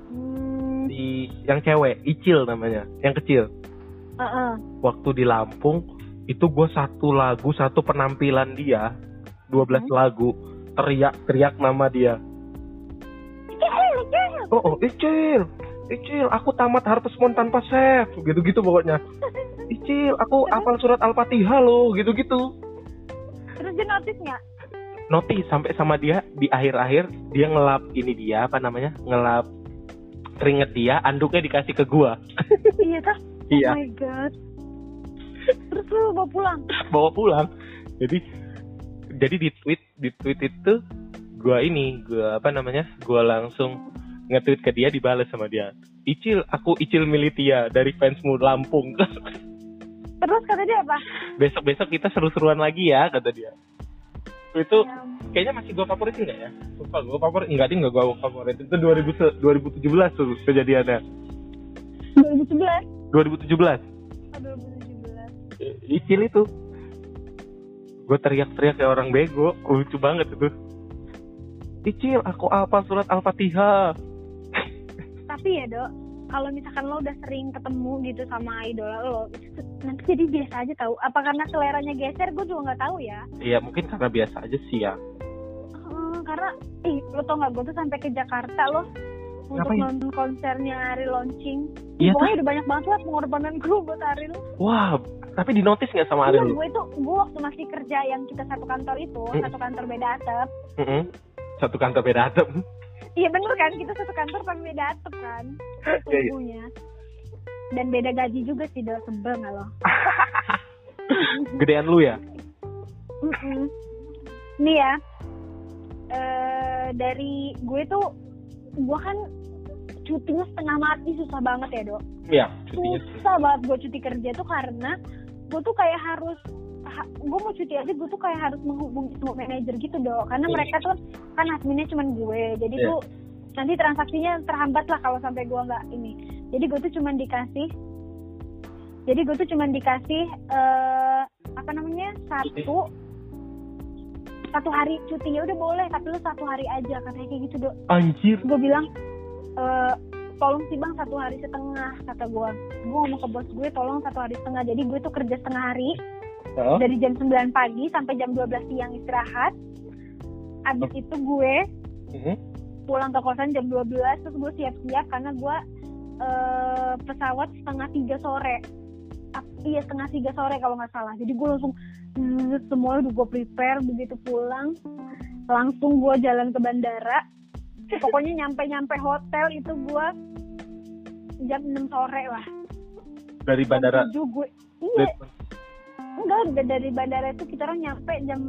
Hmm, di yang cewek Icil namanya yang kecil. Uh-uh. waktu di Lampung itu gue satu lagu satu penampilan dia 12 Hmm. lagu teriak-teriak nama dia oh, oh Icil Icil aku tamat Harvest Moon tanpa save gitu-gitu pokoknya Icil aku hafal surat Al-Fatihah loh gitu-gitu Terus dia notice nggak? notice sampai sama dia di akhir-akhir dia ngelap ini dia apa namanya ngelap keringet dia anduknya dikasih ke gua *laughs* iya kah? iya Oh my god. Terus lu bawa pulang? bawa pulang jadi jadi di tweet di tweet itu gua ini gua apa namanya gua langsung nge-tweet ke dia dibalas sama dia. Icil aku Icil Militia dari fansmu Lampung. *laughs* Terus kata dia apa? besok-besok kita seru-seruan lagi ya kata dia. Itu Ya, kayaknya masih gua favoritin nggak ya? Lupa gua favorit enggak ding nggak gua favorit. Itu 2000 se- 2017 tuh kejadiannya. 2011 2017 atau 2017? I- Icil itu gue teriak-teriak kayak orang bego lucu banget itu Icil aku apa surat Al-Fatihah Tapi ya dok, kalau misalkan lo udah sering ketemu gitu sama idola lo, itu nanti jadi biasa aja tahu. Apa karena seleranya geser? Gue juga nggak tahu ya. Iya mungkin karena biasa aja sih ya Hmm, karena, ih lo tau nggak gue tuh sampai ke Jakarta loh untuk Ngapain? nonton konsernya Ariel launching. Iya Pokoknya udah banyak banget lah pengorbanan gue buat Ariel. Wah tapi di notice nggak sama Iya, Ariel? gue itu gue waktu masih kerja yang kita satu kantor itu, Hmm. satu kantor beda atap. Mm-mm. Satu kantor beda atap Iya bener kan, kita satu kantor tapi beda atap kan, Iya, iya. tunggunya. Dan beda gaji juga sih, dok sebel nggak lo? *laughs* Gedean lu ya? Mm-mm. Nih ya, eh dari gue tuh, gue kan cutinya setengah mati susah banget ya dok. Iya Susah banget gue cuti kerja tuh karena gue tuh kayak harus ha- gue mau cuti aja gue tuh kayak harus menghubungi semua manajer gitu dok. Karena Iya. mereka tuh kan adminnya cuman gue. Jadi Iya. tuh nanti transaksinya terhambat lah kalau sampai gue nggak ini. Jadi gue tuh cuman dikasih jadi gue tuh cuman dikasih eh apa namanya satu satu hari cuti ya udah boleh tapi lu satu hari aja katanya kayak gitu dok. Anjir. Gue bilang e, tolong sih bang satu hari setengah kata gue gue ngomong ke bos gue tolong satu hari setengah. Jadi gue tuh kerja setengah hari. Heeh. dari jam 9 pagi sampai jam 12 siang istirahat. Abis itu gue Mhm. pulang ke kosan jam 12 terus gue siap-siap karena gue eh, pesawat setengah tiga sore. Iya setengah tiga sore kalau nggak salah. Jadi gue langsung hmm, semua udah gue prepare. Begitu pulang langsung gue jalan ke bandara pokoknya nyampe nyampe hotel itu gue jam 6 sore lah. Dari Jam bandara 7 gue iya. Enggak dari bandara itu kita orang nyampe jam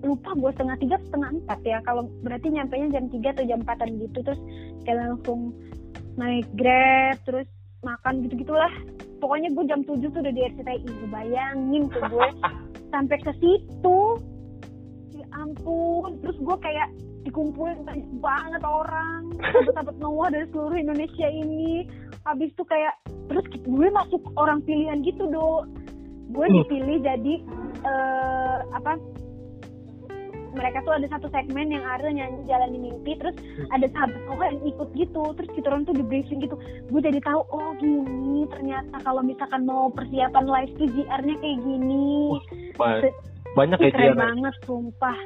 lupa gue setengah tiga setengah empat ya. Kalau berarti nyampe nya jam tiga atau jam empatan gitu terus kayak langsung naik grab terus makan gitu gitulah pokoknya gue jam 7 tuh udah di RCTI Lu bayangin tuh gue *laughs* sampai ke situ. Ya ampun terus gue kayak dikumpulin banyak banget orang. Sahabat-sahabat Noah dari seluruh Indonesia ini. Habis itu kayak terus gue masuk orang pilihan gitu do gue Hmm. dipilih jadi eh, apa mereka tuh ada satu segmen yang ada nyanyi jalan mimpi terus ada sahabat Noah yang ikut gitu terus kita orang tuh di briefing gitu. Gue jadi tahu oh gini ternyata kalau misalkan mau persiapan live tuh GR-nya kayak gini. Ba- banyak ya keren banget sumpah.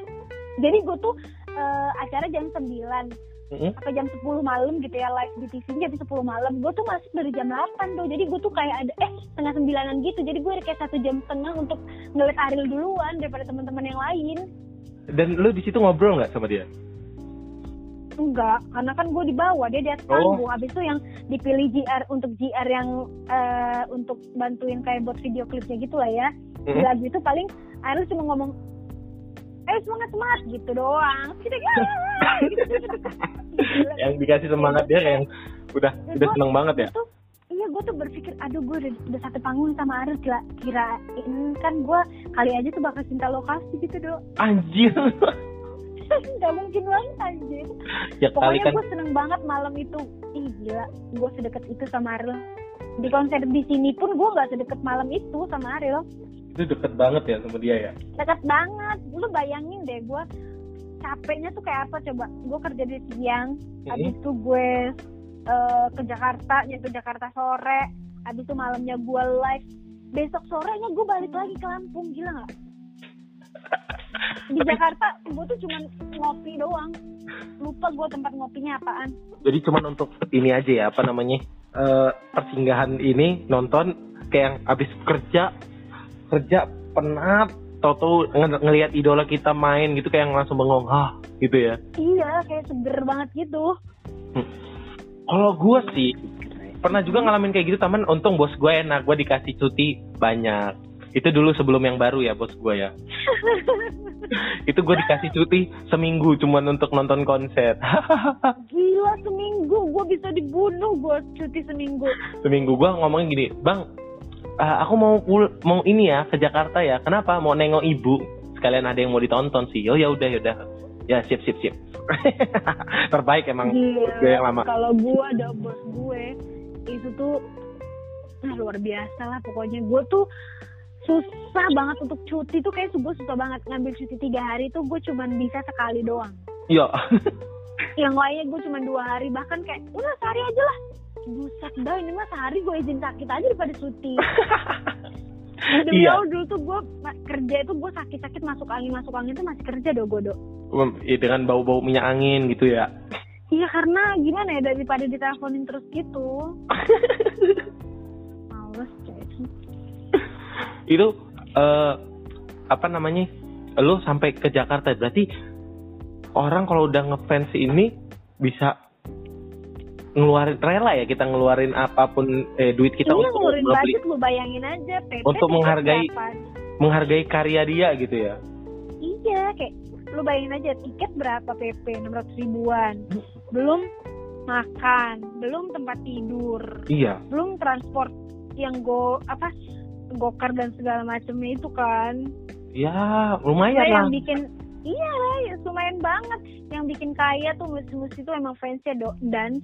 Jadi gue tuh eh, acara jam 9 Mhm. apa jam 10 malam gitu ya live di TV jam 10 malam. Gue tuh masuk dari jam 8 tuh. Jadi gue tuh kayak ada eh setengah sembilanan gitu. Jadi gue kayak satu jam setengah untuk ngeliat Ariel duluan daripada teman-teman yang lain. Dan lu di situ ngobrol nggak sama dia? Enggak karena kan gue di bawah dia di atas Oh. panggung habis itu yang dipilih GR untuk GR yang eh, untuk bantuin kayak buat video klipnya gitu lah ya. Mhm. di lagu itu paling Ariel cuma ngomong eh semangat semangat gitu doang. Kita *laughs* gitu, gitu. Gila. yang dikasih semangat dia yang udah Ya, udah seneng banget ya? tuh, iya gue tuh berpikir aduh gue udah, udah satu panggung sama Ariel kira kirain kan gue kali aja tuh bakal cinta lokasi gitu dong anjir. *laughs* Nggak mungkin banget anjir. Ya kali pokoknya kan gue seneng banget malam itu. Ih gila gue sedekat itu sama Ariel di konser di sini pun gue nggak sedekat malam itu sama Ariel itu deket banget ya sama dia ya? Dekat banget. Lu bayangin deh gue capeknya tuh kayak apa? Coba gue kerja di siang Hmm. habis itu gue eh, ke Jakarta nyampe Jakarta sore habis itu malamnya gue live. Besok sorenya gue balik lagi ke Lampung gila nggak? Di Jakarta gue tuh cuman ngopi doang. Lupa gue tempat ngopinya apaan. Jadi cuman untuk ini aja ya apa namanya eh, persinggahan ini nonton kayak yang abis kerja kerja penat. Tau-tau ng- ngelihat idola kita main gitu kayak yang langsung bengong ah gitu ya. iya kayak seger banget gitu. Kalau gue sih pernah juga ngalamin kayak gitu teman untung bos gue enak gue dikasih cuti banyak. Itu dulu sebelum yang baru ya bos gue ya. *laughs* Itu gue dikasih cuti seminggu cuman untuk nonton konser. *laughs* Gila seminggu. Gue bisa dibunuh gue cuti seminggu. Seminggu gue ngomongin gini bang eh, aku mau pul mau ini ya ke Jakarta ya. Kenapa? Mau nengok ibu? Sekalian ada yang mau ditonton sih. Oh ya udah ya udah. Ya siap siap siap. *laughs* Terbaik emang gue yang lama. kalau gue ada bos gue itu tuh ah, luar biasa lah pokoknya. Gue tuh susah banget untuk cuti tuh kayak gue susah banget ngambil cuti tiga hari tuh gue cuman bisa sekali doang. Yo yang lainnya gue cuma dua hari bahkan kayak udah sehari aja lah buset dah ini mah sehari gue izin sakit aja daripada cuti *laughs* Demi Iya. Allah dulu tuh gue kerja itu gue sakit-sakit masuk angin masuk angin tuh masih kerja do gue do Mem- ya, dengan bau-bau minyak angin gitu ya Iya karena gimana ya daripada diteleponin terus gitu. *laughs* Males coy. itu eh apa namanya lu sampai ke Jakarta berarti orang kalau udah ngefans ini bisa ngeluarin rela ya kita ngeluarin apa pun eh, duit kita Iya untuk ngeluarin membeli budget lu bayangin aja PP Untuk menghargai- berapa? menghargai karya dia gitu ya Iya kayak lu bayangin aja tiket berapa PP 600 ribuan. Belum makan, belum tempat tidur, iya belum transport yang go apa gokar dan segala macamnya itu kan. ya lumayan lah yang bikin iya lah ya lumayan banget. Yang bikin kaya tuh musik-musik itu emang fansnya do dan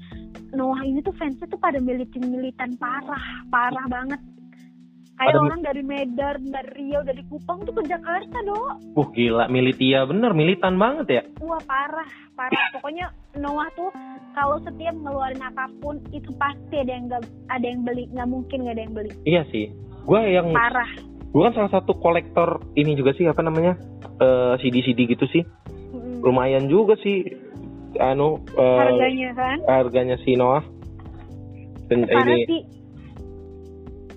Noah ini tuh fansnya tuh pada militan-militan parah parah banget. Kayak Pada- orang dari Medan dari Riau dari Kupang tuh ke Jakarta do. Uh gila militia bener militan banget ya? Wah parah parah. Pokoknya Noah tuh kalau setiap ngeluarin apa pun itu pasti ada yang nggak ada yang beli. Nggak mungkin nggak ada yang beli. Iya sih. Gue yang parah gue kan salah satu kolektor ini juga sih apa namanya eh, CD CD gitu sih. Mm-mm. lumayan juga sih anu eh, harganya kan? harganya si Noah. Dan parah ini sih.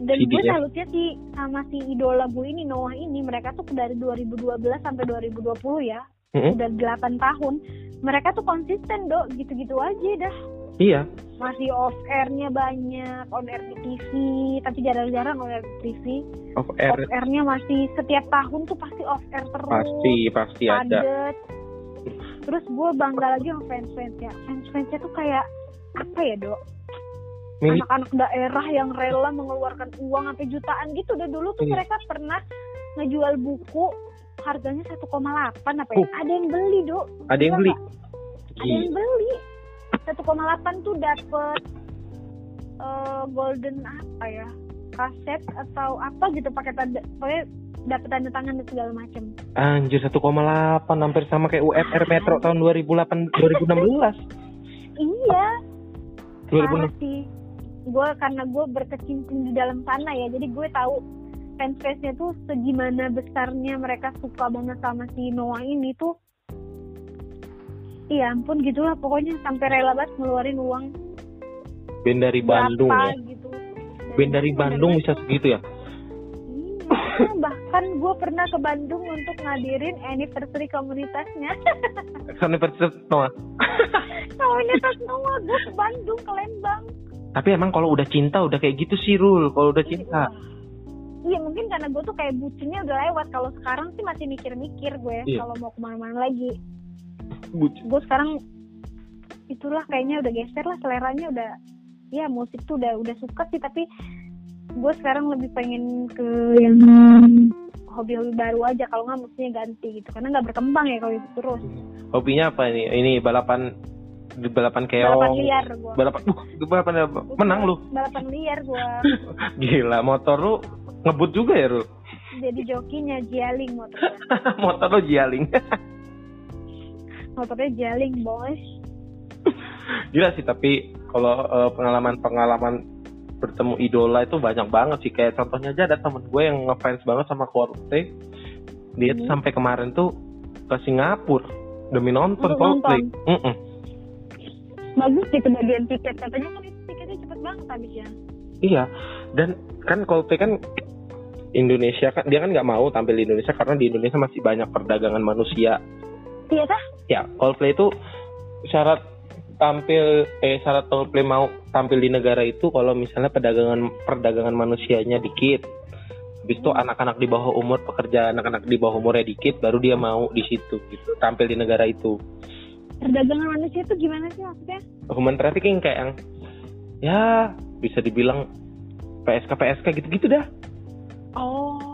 Dan gue salutnya sih sama si idola gue ini Noah ini mereka tuh dari 2012 sampai 2020 ya. Mm-mm. udah 8 tahun. Mereka tuh konsisten dok. Gitu-gitu aja dah iya masih off airnya banyak on air di TV tapi jarang-jarang on air di TV off air off airnya masih setiap tahun tuh pasti off air terus pasti pasti ada padet terus gue bangga lagi sama fans fansnya fans fansnya tuh kayak apa ya dok anak-anak daerah yang rela mengeluarkan uang sampai jutaan gitu udah dulu tuh Iya. mereka pernah ngejual buku harganya 1,8 apa ya? Oh. Ada yang beli, Dok. ada yang Gila beli? Ada yang beli. 1,8 tuh dapet eh, golden apa ya? Kaset atau apa gitu pakai tanda pokoknya dapet tanda tangan dan segala macam. anjir 1,8 hampir sama kayak UMR Metro tahun 2008 2016 Iya, 2006 sih. Gue karena gue berkecimpung di dalam sana ya, jadi gue tahu fans fansnya tuh segimana besarnya mereka suka banget sama si Noah ini tuh. Iya ampun gitulah pokoknya sampai rela banget ngeluarin uang band dari Bandung ya gitu. band dari Bandung bisa segitu ya Iya, *laughs* bahkan gue pernah ke Bandung untuk ngadirin anniversary komunitasnya. *laughs* Universitas Noah *laughs* Komunitas Noah, gue ke Bandung, ke Lembang. tapi emang kalau udah cinta udah kayak gitu sih Rul kalau udah cinta Iya mungkin karena gue tuh kayak bucinnya udah lewat. Kalau sekarang sih masih mikir-mikir gue Iya. kalau mau ke mana-mana lagi. Gue sekarang itulah kayaknya udah geser lah seleranya udah ya musik tuh udah udah suka sih tapi gue sekarang lebih pengen ke yang hobi-hobi baru aja kalau nggak musiknya ganti gitu karena nggak berkembang ya kalau itu terus. Hobinya apa ini? Ini balapan di balapan keong. Balapan liar gue balapan uh, balapan menang lu. balapan liar gue *laughs* gila motor lu ngebut juga ya Rul? Jadi jokinya jialing motornya. *laughs* Motor lu jialing *laughs* motornya jeling bos gila sih tapi kalau uh, pengalaman-pengalaman bertemu idola itu banyak banget sih. Kayak contohnya aja ada temen gue yang ngefans banget sama Coldplay dia tuh Hmm. sampai kemarin tuh ke Singapura demi nonton Coldplay. bagus sih kebagian tiket. Katanya kan tiketnya cepet banget habisnya iya. Dan kan Coldplay kan Indonesia kan dia kan nggak mau tampil di Indonesia karena di Indonesia masih banyak perdagangan manusia iya kah ya Coldplay itu syarat tampil eh syarat Coldplay mau tampil di negara itu kalau misalnya perdagangan perdagangan manusianya dikit. Habis itu anak-anak di bawah umur pekerja anak-anak di bawah umurnya dikit baru dia mau di situ gitu tampil di negara itu. Perdagangan manusia itu gimana sih maksudnya? Human trafficking kayak yang ya bisa dibilang PSK PSK gitu-gitu dah. Oh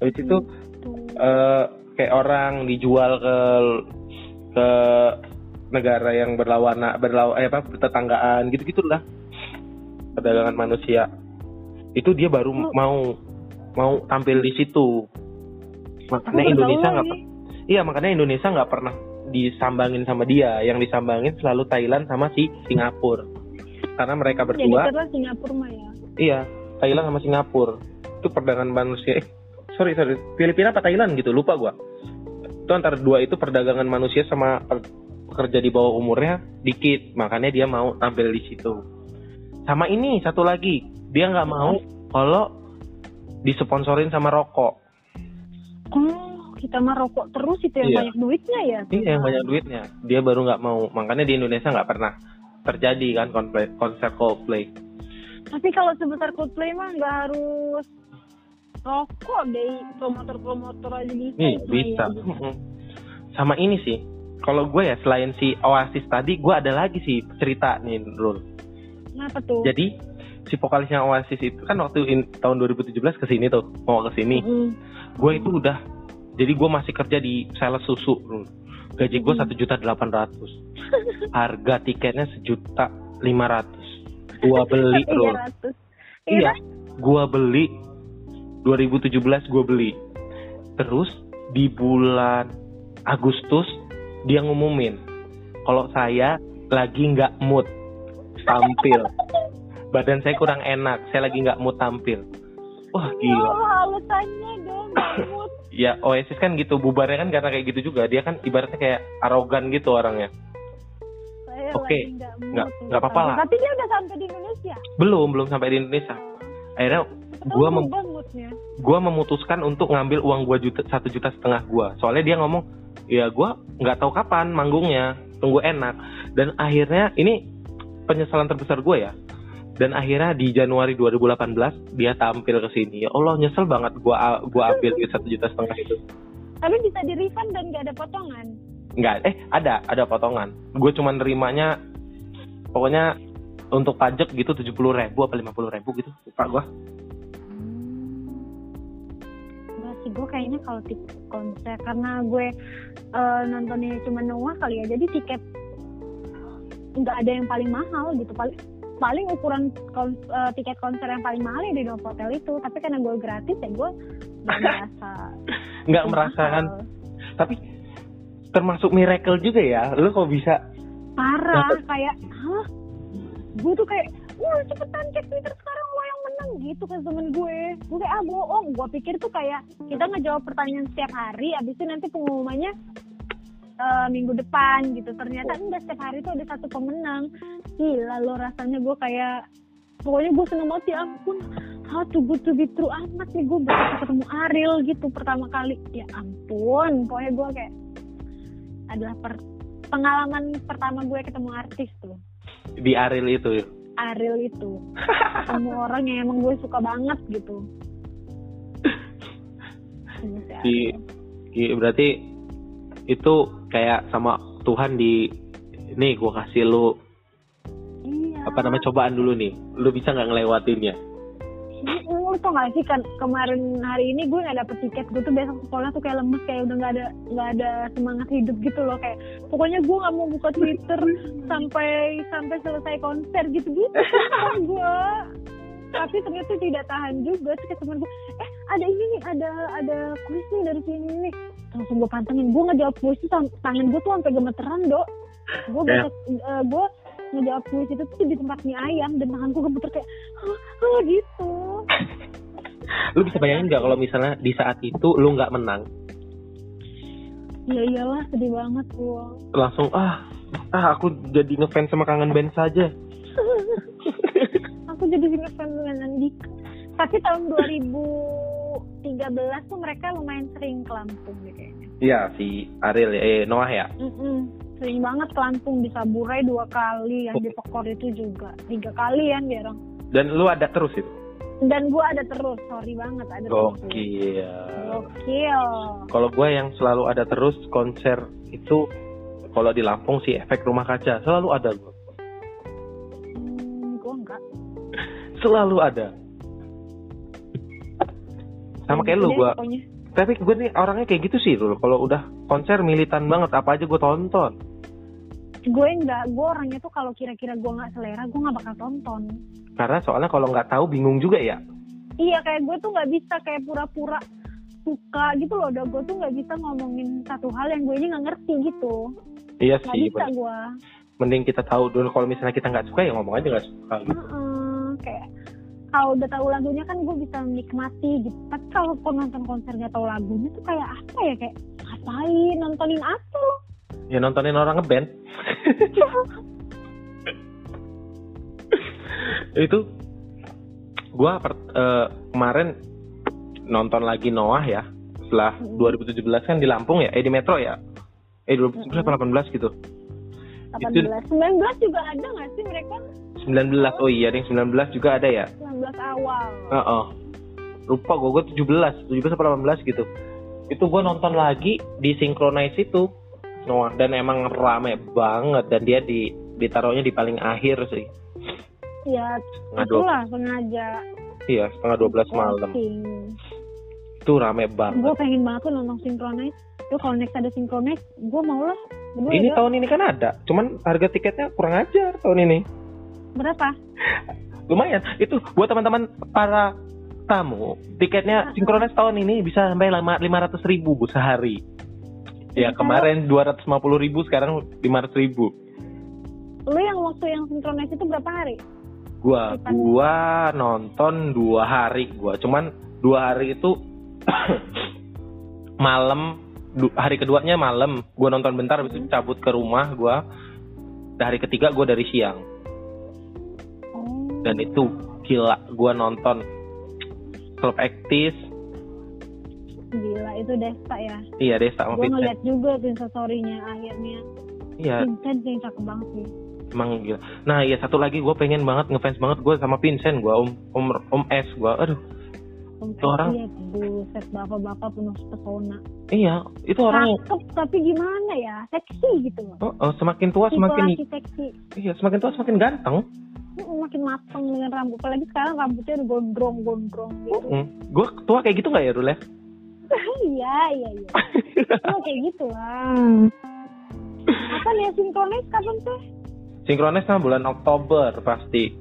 habis itu gitu. eh, kayak orang dijual ke ke negara yang berlawana berlaw eh apa bertetanggaan gitu-gitu lah perdagangan manusia. Itu dia baru Oh. mau mau tampil di situ. Makanya Indonesia nggak iya makanya Indonesia nggak pernah disambangin sama dia. Yang disambangin selalu Thailand sama si Singapura. Karena mereka jadi berdua karena Singapura mah ya iya Thailand sama Singapura. Itu perdagangan manusia. eh sorry sorry. Filipina apa Thailand gitu? Lupa gua. Itu antara dua itu perdagangan manusia sama pekerja di bawah umurnya dikit. Makanya dia mau tampil di situ. Sama ini satu lagi. Dia nggak mau kalau disponsorin sama rokok. Oh kita mah rokok terus itu yang Iya. banyak duitnya ya? Ini yang banyak duitnya. Dia baru nggak mau. Makanya di Indonesia nggak pernah terjadi kan konser Coldplay. Tapi kalau sebentar Coldplay mah nggak harus rokok deh promotor-promotor aja bisa Nih, itu mah bisa. ya. Sama ini sih. Kalau gue ya selain si Oasis tadi, gue ada lagi sih cerita nih, Rul. kenapa tuh Jadi si vokalisnya Oasis itu kan waktu in- tahun 2017 ke sini tuh, mau ke sini. Mm. Gue itu udah jadi gue masih kerja di sales susu, Rul. Gaji gue satu juta delapan ratus. *laughs* Harga tiketnya sejuta lima ratus. Gue *laughs* beli, Rul. 300 Iya, gua beli 2017 gua beli. Terus di bulan Agustus dia ngumumin kalau saya lagi nggak mood tampil. Badan saya kurang enak, saya lagi nggak mood tampil. Wah gila. Oh, alasannya dong Mahmud. Ya Oasis kan gitu, bubarnya kan karena kayak gitu juga. Dia kan ibaratnya kayak arogan gitu orangnya. Oke, lagi nggak mood nggak- apa-apa lah. Tapi dia udah sampai di Indonesia. Belum, belum sampai di Indonesia. Akhirnya gua mem- moodnya. gue memutuskan untuk ngambil uang gua juta satu juta setengah gua. Soalnya dia ngomong ya gua nggak tahu kapan manggungnya tunggu enak. Dan akhirnya ini penyesalan terbesar gue ya. Dan akhirnya di Januari 2018 dia tampil ke sini. Ya Allah nyesel banget gua gua ambil duit satu juta setengah itu. Tapi bisa di refund dan nggak ada potongan. nggak eh ada ada potongan. Gue cuma nerimanya pokoknya untuk pajak gitu tujuh puluh ribu apa lima puluh ribu gitu lupa gua. Enggak sih, gue kayaknya kalau tiket konser karena gue eh, nontonnya cuma Noah kali ya, jadi tiket nggak ada yang paling mahal gitu. Paling paling ukuran kon- eh, tiket konser yang paling mahal ya di Novotel itu. Tapi karena gue gratis ya gue nggak *laughs* merasa nggak merasakan tapi termasuk miracle juga ya lu kok bisa parah kayak hah gue tuh kayak wah cepetan cek Twitter sekarang lo menang gitu kan temen gue. Gue kayak ah bohong. Gue pikir tuh kayak kita ngejawab pertanyaan setiap hari abis itu nanti pengumumannya eh, minggu depan gitu. Ternyata enggak setiap hari tuh ada satu pemenang. Gila lo rasanya gue kayak pokoknya gue seneng banget ya ampun how to good to be true amat nih gue bisa ketemu Ariel gitu pertama kali. Ya ampun pokoknya gue kayak adalah per- pengalaman pertama gue ketemu artis tuh. Di Ariel itu Ariel itu. Ketemu *laughs* orang yang emang gue suka banget gitu. Si di- berarti itu kayak sama Tuhan di nih gue kasih lu iya. apa namanya cobaan dulu nih. Lu bisa nggak ngelewatinnya? Ini- lu tau gak sih kan kemarin hari ini gue nggak dapet tiket. Gue tuh besok sekolah tuh kayak lemes kayak udah nggak ada nggak ada semangat hidup gitu loh. Kayak pokoknya gue nggak mau buka Twitter sampai sampai selesai konser gitu gitu gue. Tapi ternyata tidak tahan juga terus kayak temen gue. Eh ada ini nih ada ada kuis nih dari sini nih. Langsung gue pantengin. Gue ngejawab kuis itu tangan gue tuh sampai gemeteran dok. Gue Ya. baca uh, gue ngejawab kuis itu tuh di tempat mie ayam dan tangan gue gemeter kayak "Hah, hah," gitu lu bisa bayangin nggak kalau misalnya di saat itu lu nggak menang? Ya iyalah sedih banget gue langsung ah ah aku jadi ngefans sama kangen band saja. *laughs* Aku jadi ngefans dengan Andika tapi tahun 2013 tuh mereka lumayan sering ke Lampung deh kayaknya. Iya si Ariel ya eh Noah ya? Mm-mm. sering banget ke Lampung di Saburai dua kali yang di Pekor itu juga. Tiga kali ya dia orang. Dan lu ada terus itu dan gua ada terus sorry banget ada terus. Gokil. Gokil. Kalau gue yang selalu ada terus konser itu kalau di Lampung sih efek rumah kaca selalu ada gue hmm, gua enggak. *laughs* Selalu ada. Sama kayak lu gue tapi gue nih orangnya kayak gitu sih dulu kalau udah konser militan banget apa aja gue tonton gue enggak gue orangnya tuh kalau kira-kira gue nggak selera gue nggak bakal tonton. Karena soalnya kalau nggak tahu bingung juga ya. Iya kayak gue tuh nggak bisa kayak pura-pura suka gitu loh. Udah gue tuh nggak bisa ngomongin satu hal yang gue nggak ngerti gitu. Iya nggak sih bisa gue mending kita tahu dulu kalau misalnya kita nggak suka ya ngomong aja nggak suka gitu. Heeh, kayak kalau udah tahu lagunya kan gue bisa menikmati gitu. Tapi kalau nonton konser gak tahu lagunya tuh kayak apa ya? Kayak ngapain? Nontonin apa? Lo ya nontonin orang ngeband itu gua per- eh, kemarin nonton lagi Noah ya setelah Hmm. 2017 kan di Lampung ya? Eh di Metro ya? Eh 2017 apa 18 gitu. 18 Itu- 19 juga ada gak sih mereka? 19 oh iya yang 19 juga ada ya? 19 awal. Heeh. lupa gue gue 17 17 apa 18 gitu. Itu gue nonton lagi di Synchronize itu Noah dan emang rame banget dan dia di ditaruhnya di paling akhir sih. Ya Setengah dua- itulah sengaja iya setengah 12 malam. Itu rame gue banget pengen banget tuh nonton Synchronize. Tuh kalau next ada Synchronize gue mau lah. Berdua ini ya, tahun ini kan ada cuman harga tiketnya kurang ajar tahun ini. Berapa? *laughs* Lumayan. Itu buat teman-teman para tamu tiketnya Synchronize tahun ini bisa sampai lima ratus ribu bu sehari ya Bisa. kemarin 250 ribu sekarang 500 ribu. Lu yang waktu yang Synchronize itu berapa hari? Gua gua nonton dua hari gua. Cuman dua hari itu *clears throat* malam hari keduanya malam. Gua nonton bentar habis itu cabut ke rumah gua. Hari ketiga gua dari siang. Oh. Dan itu gila gua nonton. Klub aktis gila itu Desta ya? Iya deh sama gue ngeliat juga tuh instastorynya akhirnya. Iya. Vincent sih cakep banget sih. Emang gila. Nah iya satu lagi gua pengen banget ngefans banget gua sama Vincent gua om om om S gua aduh. Itu orang- Iya, buset bapak-bapak penuh pesona. Iya itu orang cakep tapi gimana ya? Seksi gitu loh. Oh, oh, semakin tua semakin Situasi seksi. Iya semakin tua semakin ganteng. Makin mateng dengan rambut. Apalagi sekarang rambutnya udah gondrong-gondrong gitu. Mm. Gue tua kayak gitu nggak ya Rul ya? *laughs* iya iya iya oh, *laughs* kayak gitu lah kapan ya sinkronis kapan tuh Sinkronis sama bulan Oktober pasti.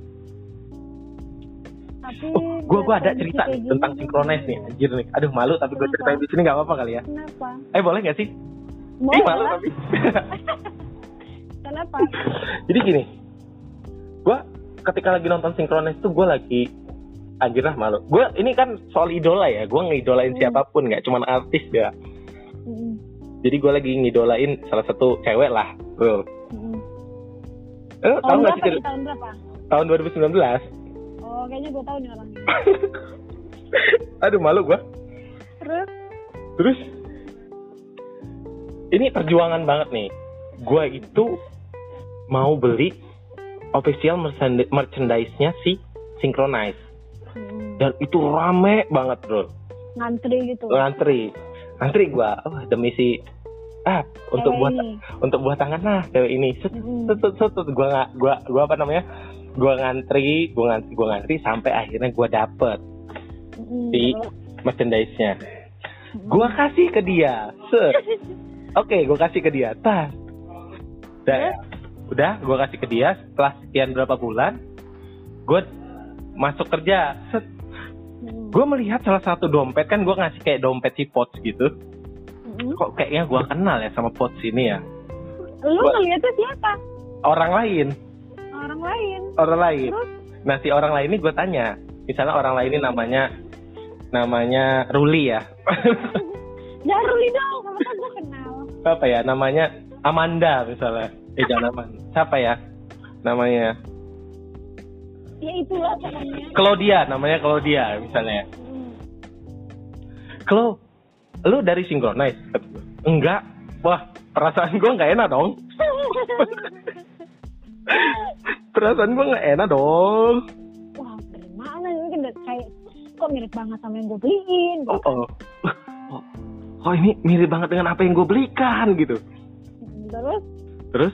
tapi Oh, gue gua ada cerita nih tentang sinkronis nih. Anjir nih. Aduh malu tapi gue ceritain di sini nggak apa-apa kali ya. kenapa Eh boleh nggak sih? mau Ih malu lah. tapi. *laughs* kenapa Jadi gini, gue ketika lagi nonton sinkronis tuh gue lagi anjir lah malu. Gue ini kan soal idola ya. Gue ngidolain Hmm. siapa pun nggak cuman artis ya. Mm, Jadi gue lagi ngidolain salah satu cewek lah. Rul. mm. Eh, tahu tahun berapa sih tahun berapa tahun 2019? oh kayaknya gue tahu nih orangnya *laughs* Aduh malu gue. terus Terus ini perjuangan banget nih. Gue itu mau beli official merchand- merchandise-nya si Synchronize. Dan itu rame banget, Bro. ngantri gitu Ngantri. Ngantri gue oh, demi si ah untuk Cewek buat ini. untuk buat tangan lah cewek ini. Set set set, set, set. Gua nggak gua gua apa namanya? Gua ngantri, gua ngantri, gua ngantri sampai akhirnya gua dapet mm, terus? merchandise-nya. Gua kasih ke dia. Set. *laughs* Oke, gua kasih ke dia. Tas. Udah, ya? udah, gua kasih ke dia setelah sekian berapa bulan, gua masuk kerja. Set. Hmm. gue melihat salah satu dompet kan gue ngasih kayak dompet si Pots gitu Hmm. kok kayaknya gue kenal ya sama Pots ini ya Lu Gua- ngeliatnya siapa? orang lain Orang lain. orang lain Terus? nah si orang lain ini gue tanya misalnya orang lain ini namanya namanya Ruli ya Jangan *laughs* Ruli dong, sama kan gue kenal. apa ya namanya Amanda misalnya eh jangan Amanda siapa ya namanya Ya itulah pokoknya. Claudia namanya Claudia misalnya Hmm. Klo lu dari Synchronize enggak wah perasaan gue nggak enak dong *laughs* perasaan gue nggak enak dong Wah, dari mana ini kan udah kayak kok mirip banget sama yang gue beliin. oh, oh. oh oh ini mirip banget dengan apa yang gue belikan gitu Terus terus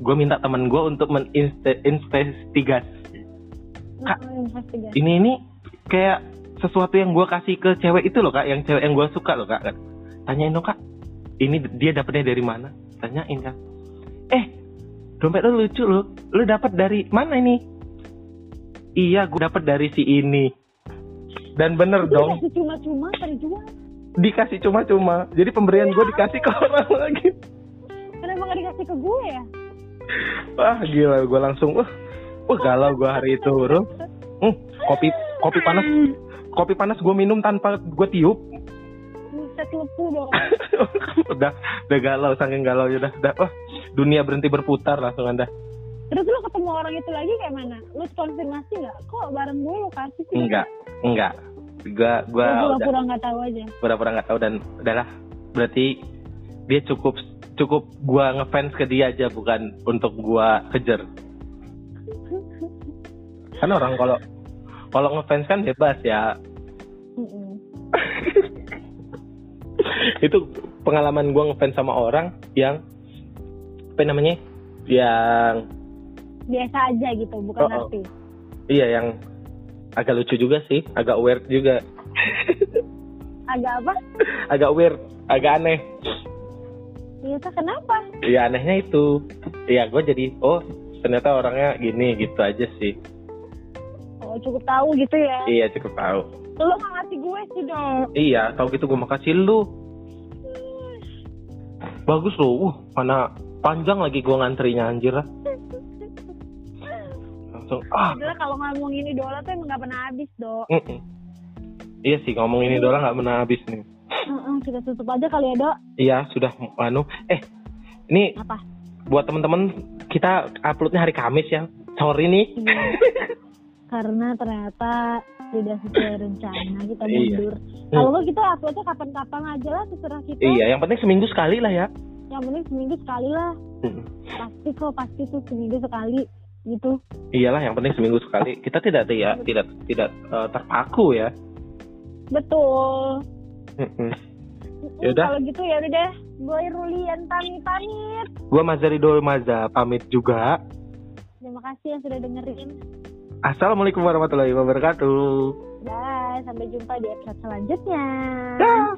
gue minta teman gue untuk menginvestigasi Kak, nah, investigasi. ini ini kayak sesuatu yang gue kasih ke cewek itu loh kak yang cewek yang gue suka loh kak. Tanyain dong kak ini dia dapetnya dari mana? Tanyain kan eh dompet lu lucu loh lu dapat dari mana ini? Iya gue dapat dari si ini. Dan bener Itu dong. dikasih cuma-cuma terjual. dikasih cuma-cuma jadi pemberian gue dikasih ke orang lagi. Kenapa nggak dikasih ke gue ya? wah gila gue langsung wah wah galau gue hari itu bro hmm, kopi kopi panas kopi panas gue minum tanpa gue tiup Buset lepu dong. *laughs* udah udah galau saking galau udah udah wah dunia berhenti berputar langsung anda Terus lu ketemu orang itu lagi kayak mana? Lu konfirmasi nggak? Kok bareng gue lu kasih sih? enggak enggak gua Gue gua udah pura-pura nggak tahu aja. pura-pura nggak tahu dan udahlah berarti dia cukup cukup gua ngefans ke dia aja bukan untuk gua kejar kan orang kalau kalau ngefans kan bebas ya *laughs* itu pengalaman gua ngefans sama orang yang apa namanya yang Biasa aja gitu, bukan Oh, oh. artis. iya yang agak lucu juga sih agak weird juga Agak apa? agak weird agak aneh Biasa kenapa? Iya anehnya itu Iya gue jadi Oh ternyata orangnya gini gitu aja sih Oh cukup tahu gitu ya. Iya cukup tahu Lu ngasih gue sih dong. Iya tahu gitu gue makasih lu Bagus loh Uh mana panjang lagi gue ngantrinya anjir lah Langsung ah Udah kalau ngomongin idola tuh emang nggak pernah habis dok. Iya sih ngomong ini doang nggak pernah habis nih kita tutup aja kali ya dok. Iya sudah anu Eh ini Apa? buat temen-temen kita uploadnya hari Kamis ya Sorry nih Iya. *laughs* Karena ternyata tidak sesuai rencana *laughs* kita Iya. mundur. Kalau nggak kita uploadnya kapan-kapan aja lah terserah kita. Iya yang penting seminggu sekali lah ya Yang penting seminggu sekali lah. Mm. Pasti kok pasti tuh seminggu sekali gitu. Iyalah yang penting seminggu sekali. Kita tidak tidak tidak tidak eh, terpaku ya. Betul. Yaudah. Kalau gitu ya udah deh. Gue Rulian pamit pamit. Gua Mazarido Maza pamit juga. Terima kasih yang sudah dengerin. Assalamualaikum warahmatullahi wabarakatuh. Bye, sampai jumpa di episode selanjutnya. Dah.